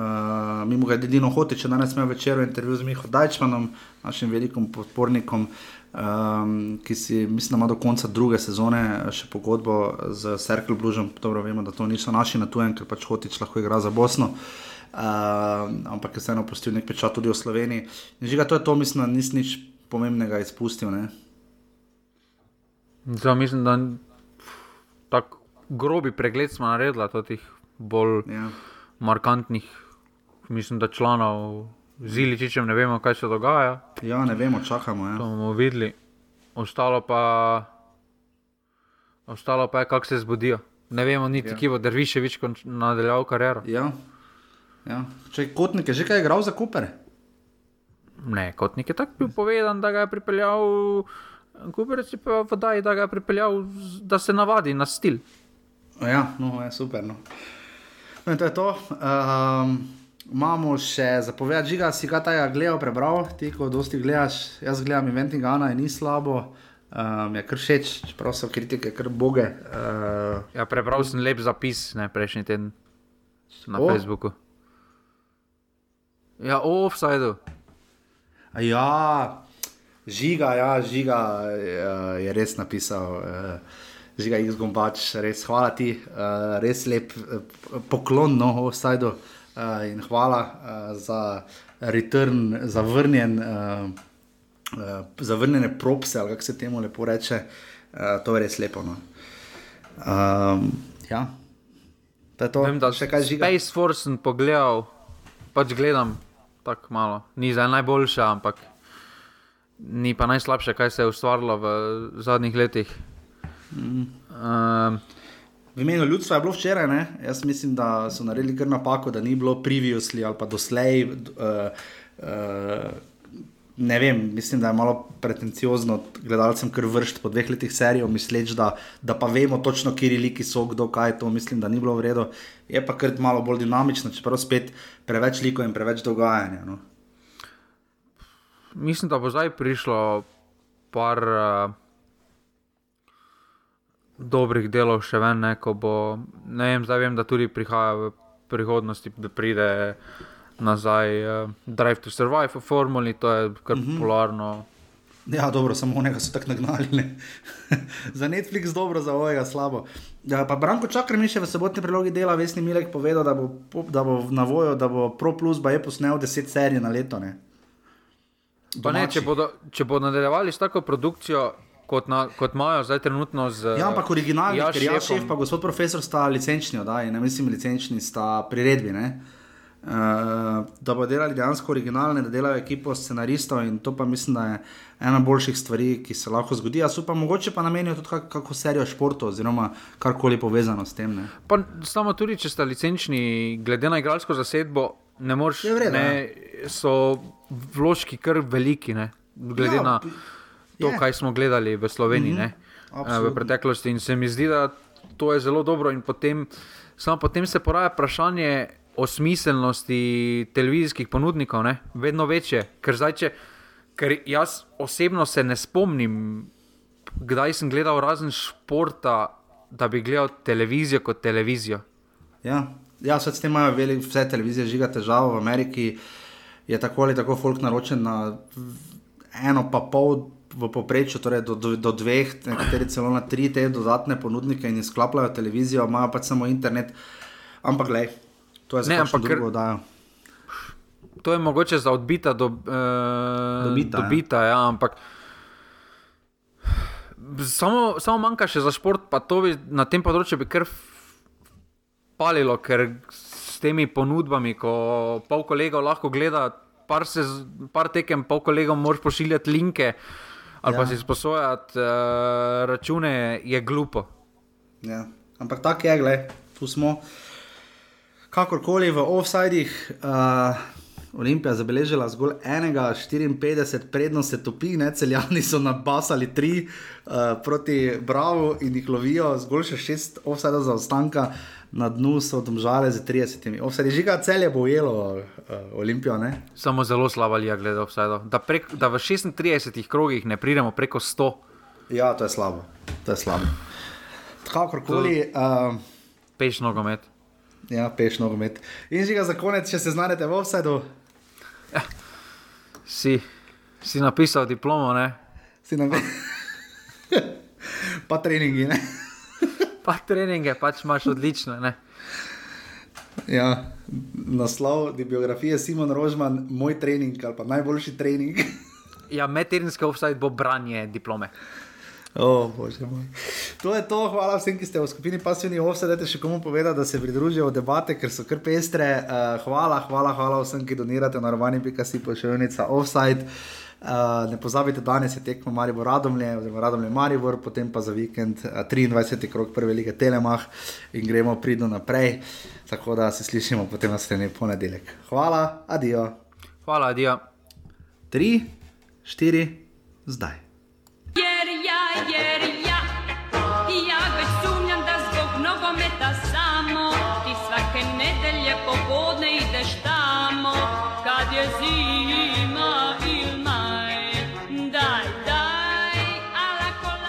mimo grede, Dino Hotič je danes imel večer intervju z Miho Dajčmanom, našim velikim podpornikom, um, ki si, mislim, da ima do konca druge sezone eh, še pogodbo z Circle Bluesom. Dobro, vemo, da to niso naši na tujem, ker pač Hotič lahko igra za Bosno. Uh, ampak je vseeno pustil nek pečat tudi v Sloveniji. In Žiga, to je to, mislim, da nisi nič pomembnega izpustil. Ne? Zdaj, mislim, da tako grobi pregled smo naredili, teh bolj Ja. Markantnih, mislim, da članov z Iličičem ne vemo, kaj se dogaja. ja, ne vemo, čakamo. To Ja. bomo videli. Ostalo pa, ostalo pa je, kako se zbudijo. Ne vemo niti, Ja. ja. kje bo Derviševič konč- nadaljeval kariero. Ja. Ja. Če Kotnik je že kaj igral za Kuper? Ne, kot nek je tako bil povedan, da ga je pripeljal Kuberec je pa vodaj, da ga je pripeljal, da se navadi na stil. Ja, no, je super. No. No, to je to. Um, imamo še zapoved, žiga, si ga tega gledal, prebral, ti, ko dosti gledaš. Jaz gledam Inventing Gana in ni slabo. Um, je kar všeč, čeprav so kritike, kar boge. Uh, Ja, prebral sem lep zapis ne, prejšnji teden na O. Facebooku. Ja, o offsajdu. Ja, žiga, ja, žiga uh, je res napisal. Uh, Žiga X Gombač, res hvala ti, uh, res lep uh, poklon, no, Osajdu uh, in hvala uh, za return, za vrnjen, uh, uh, za vrnjene propse, ali kako se temu lepo reče. Uh, to je res lepo. No. Um, ja, to je to. Vem, da še kaj žiga. Space Force sem pogledal, pač gledam tako malo. Ni zdaj najboljša, ampak ni pa najslabše, kaj se je ustvarilo v zadnjih letih. Mhm. Um, V imenu ljudstva je bilo včeraj, ne? jaz mislim, da so naredili kar napako, da ni bilo previously ali pa doslej. Uh, uh, ne vem, mislim, da je malo pretenciozno gledalcem kar vršt po dveh letih serijo, misleč, da, da pa vemo točno, kje liki so, kdo kaj je to, mislim, da ni bilo v redu. Je pa kar malo bolj dinamično, čeprav spet preveč liko in preveč dogajanja. No. mislim, da bo zdaj prišlo par uh, dobrih delov še ven, ne, ko bo, ne vem, zdaj vem, da tudi prihaja v prihodnosti, da pride nazaj uh, Drive to Survive v formuli, to je kar mm -hmm. popularno. Ja, dobro, samo onega so tako nagnali. ne. za Netflix dobro, za ovega slabo. Ja, pa Branko Čakr mi še v sobotni prilogi dela, Vesni Milek povedal, da bo, da bo na vojo, da bo Pro Plus ba je posnel 10 serij na leto. Ne? Pa ne, če bodo, če bodo nadaljevali s tako produkcijo, kot, na, kot imajo zdaj trenutno z. Ja, ampak originalni, Jaš ker jaz šef, pa gospod profesor sta licenčni oddaji, ne mislim, licenčni sta priredbi. Ne? Uh, da bodo delali dejansko originalne, da delajo ekipo scenaristov, in to pa mislim, da je ena boljših stvari, ki se lahko zgodi. Jaz upam, mogoče pa namenijo tudi kak, kako serijo športov, oziroma karkoli povezano s tem. Ne? Pa samo tudi, če ste licenčni, glede na igralsko zasedbo, ne moreš. Je v redu, ne, so vložki kar veliki, ne, glede Ja, ja, na to, je. kaj smo gledali v Sloveniji mm -hmm. v preteklosti. In se mi zdi, da to je zelo dobro. In potem, samo potem se poraja vprašanje o smiselnosti televizijskih ponudnikov, ne, vedno večje. Ker, zdaj, če, ker jaz osebno se ne spomnim, kdaj sem gledal razen športa, da bi gledal televizijo kot televizijo. Ja, ja s tem imajo veli, vse televizije žiga težavo. V Ameriki je tako ali tako folk naročen na eno pa pol v povprečju, torej do, do, do dveh, nekateri celo na tri te dodatne ponudnike in izklapljajo televizijo, imajo pač samo internet. Ampak glej, to je za Ne, kakšno ampak ker- drugo oddajo. To je mogoče za odbita do, eh, Dobita, ja. dobita ja, ampak. Samo, samo manjka še za šport, pa to bi na tem področju bi kar palilo, ker s temi ponudbami, ko pol kolegov lahko gleda, par, se, par tekem, pol kolegov moraš pošiljati linke ali ja. Pa si sposojati uh, račune, je glupo. Ja. Ampak tako je, gled, tu smo. Kakorkoli v offsidih, uh, Olimpija zabeležila zgolj enega, 54, prednost se topi, ne celjani so nabasali tri uh, proti Bravo in jih lovijo, zgolj še šest offsidov za ostanka, na dnu so domžale z 30. Offside, žiga celje bo ujelo uh, Olimpijo, ne? Samo zelo slaba liga gleda vse. Da, prek, da v 36 krogih ne pridemo preko 100. Ja, to je slabo, to je slabo. Kakorkoli. Uh, Peš nogomet. Ja, peš nogomet. In že ga za konec, če se znajdete v offsajdu, Si, si napisal diplomo, ne? si nam pa treningi. Ne? Pa treninge pač imaš odlične. Ne? Ja, naslov biografije Simon Rožman, moj trening ali pa najboljši trening. Ja, medtedenski offside bo branje diplome. Oh. To je to, hvala vsem, ki ste v skupini pasivni offset, dajte še komu povedati, da se pridružijo v debate, ker so kar pestre. Uh, hvala, hvala, hvala vsem, ki donirate na rovani.si pošiljnica offside. Uh, ne pozabite, danes je tekmo Maribor Radomlje, oziroma Radomlje Maribor, potem pa za vikend uh, 23. krok prve lige Telemah in gremo pridno naprej. Tako da se slišimo potem naslednji ponedeljek. Hvala, adijo. Hvala, Dio. Tri, štiri, zdaj. Getting je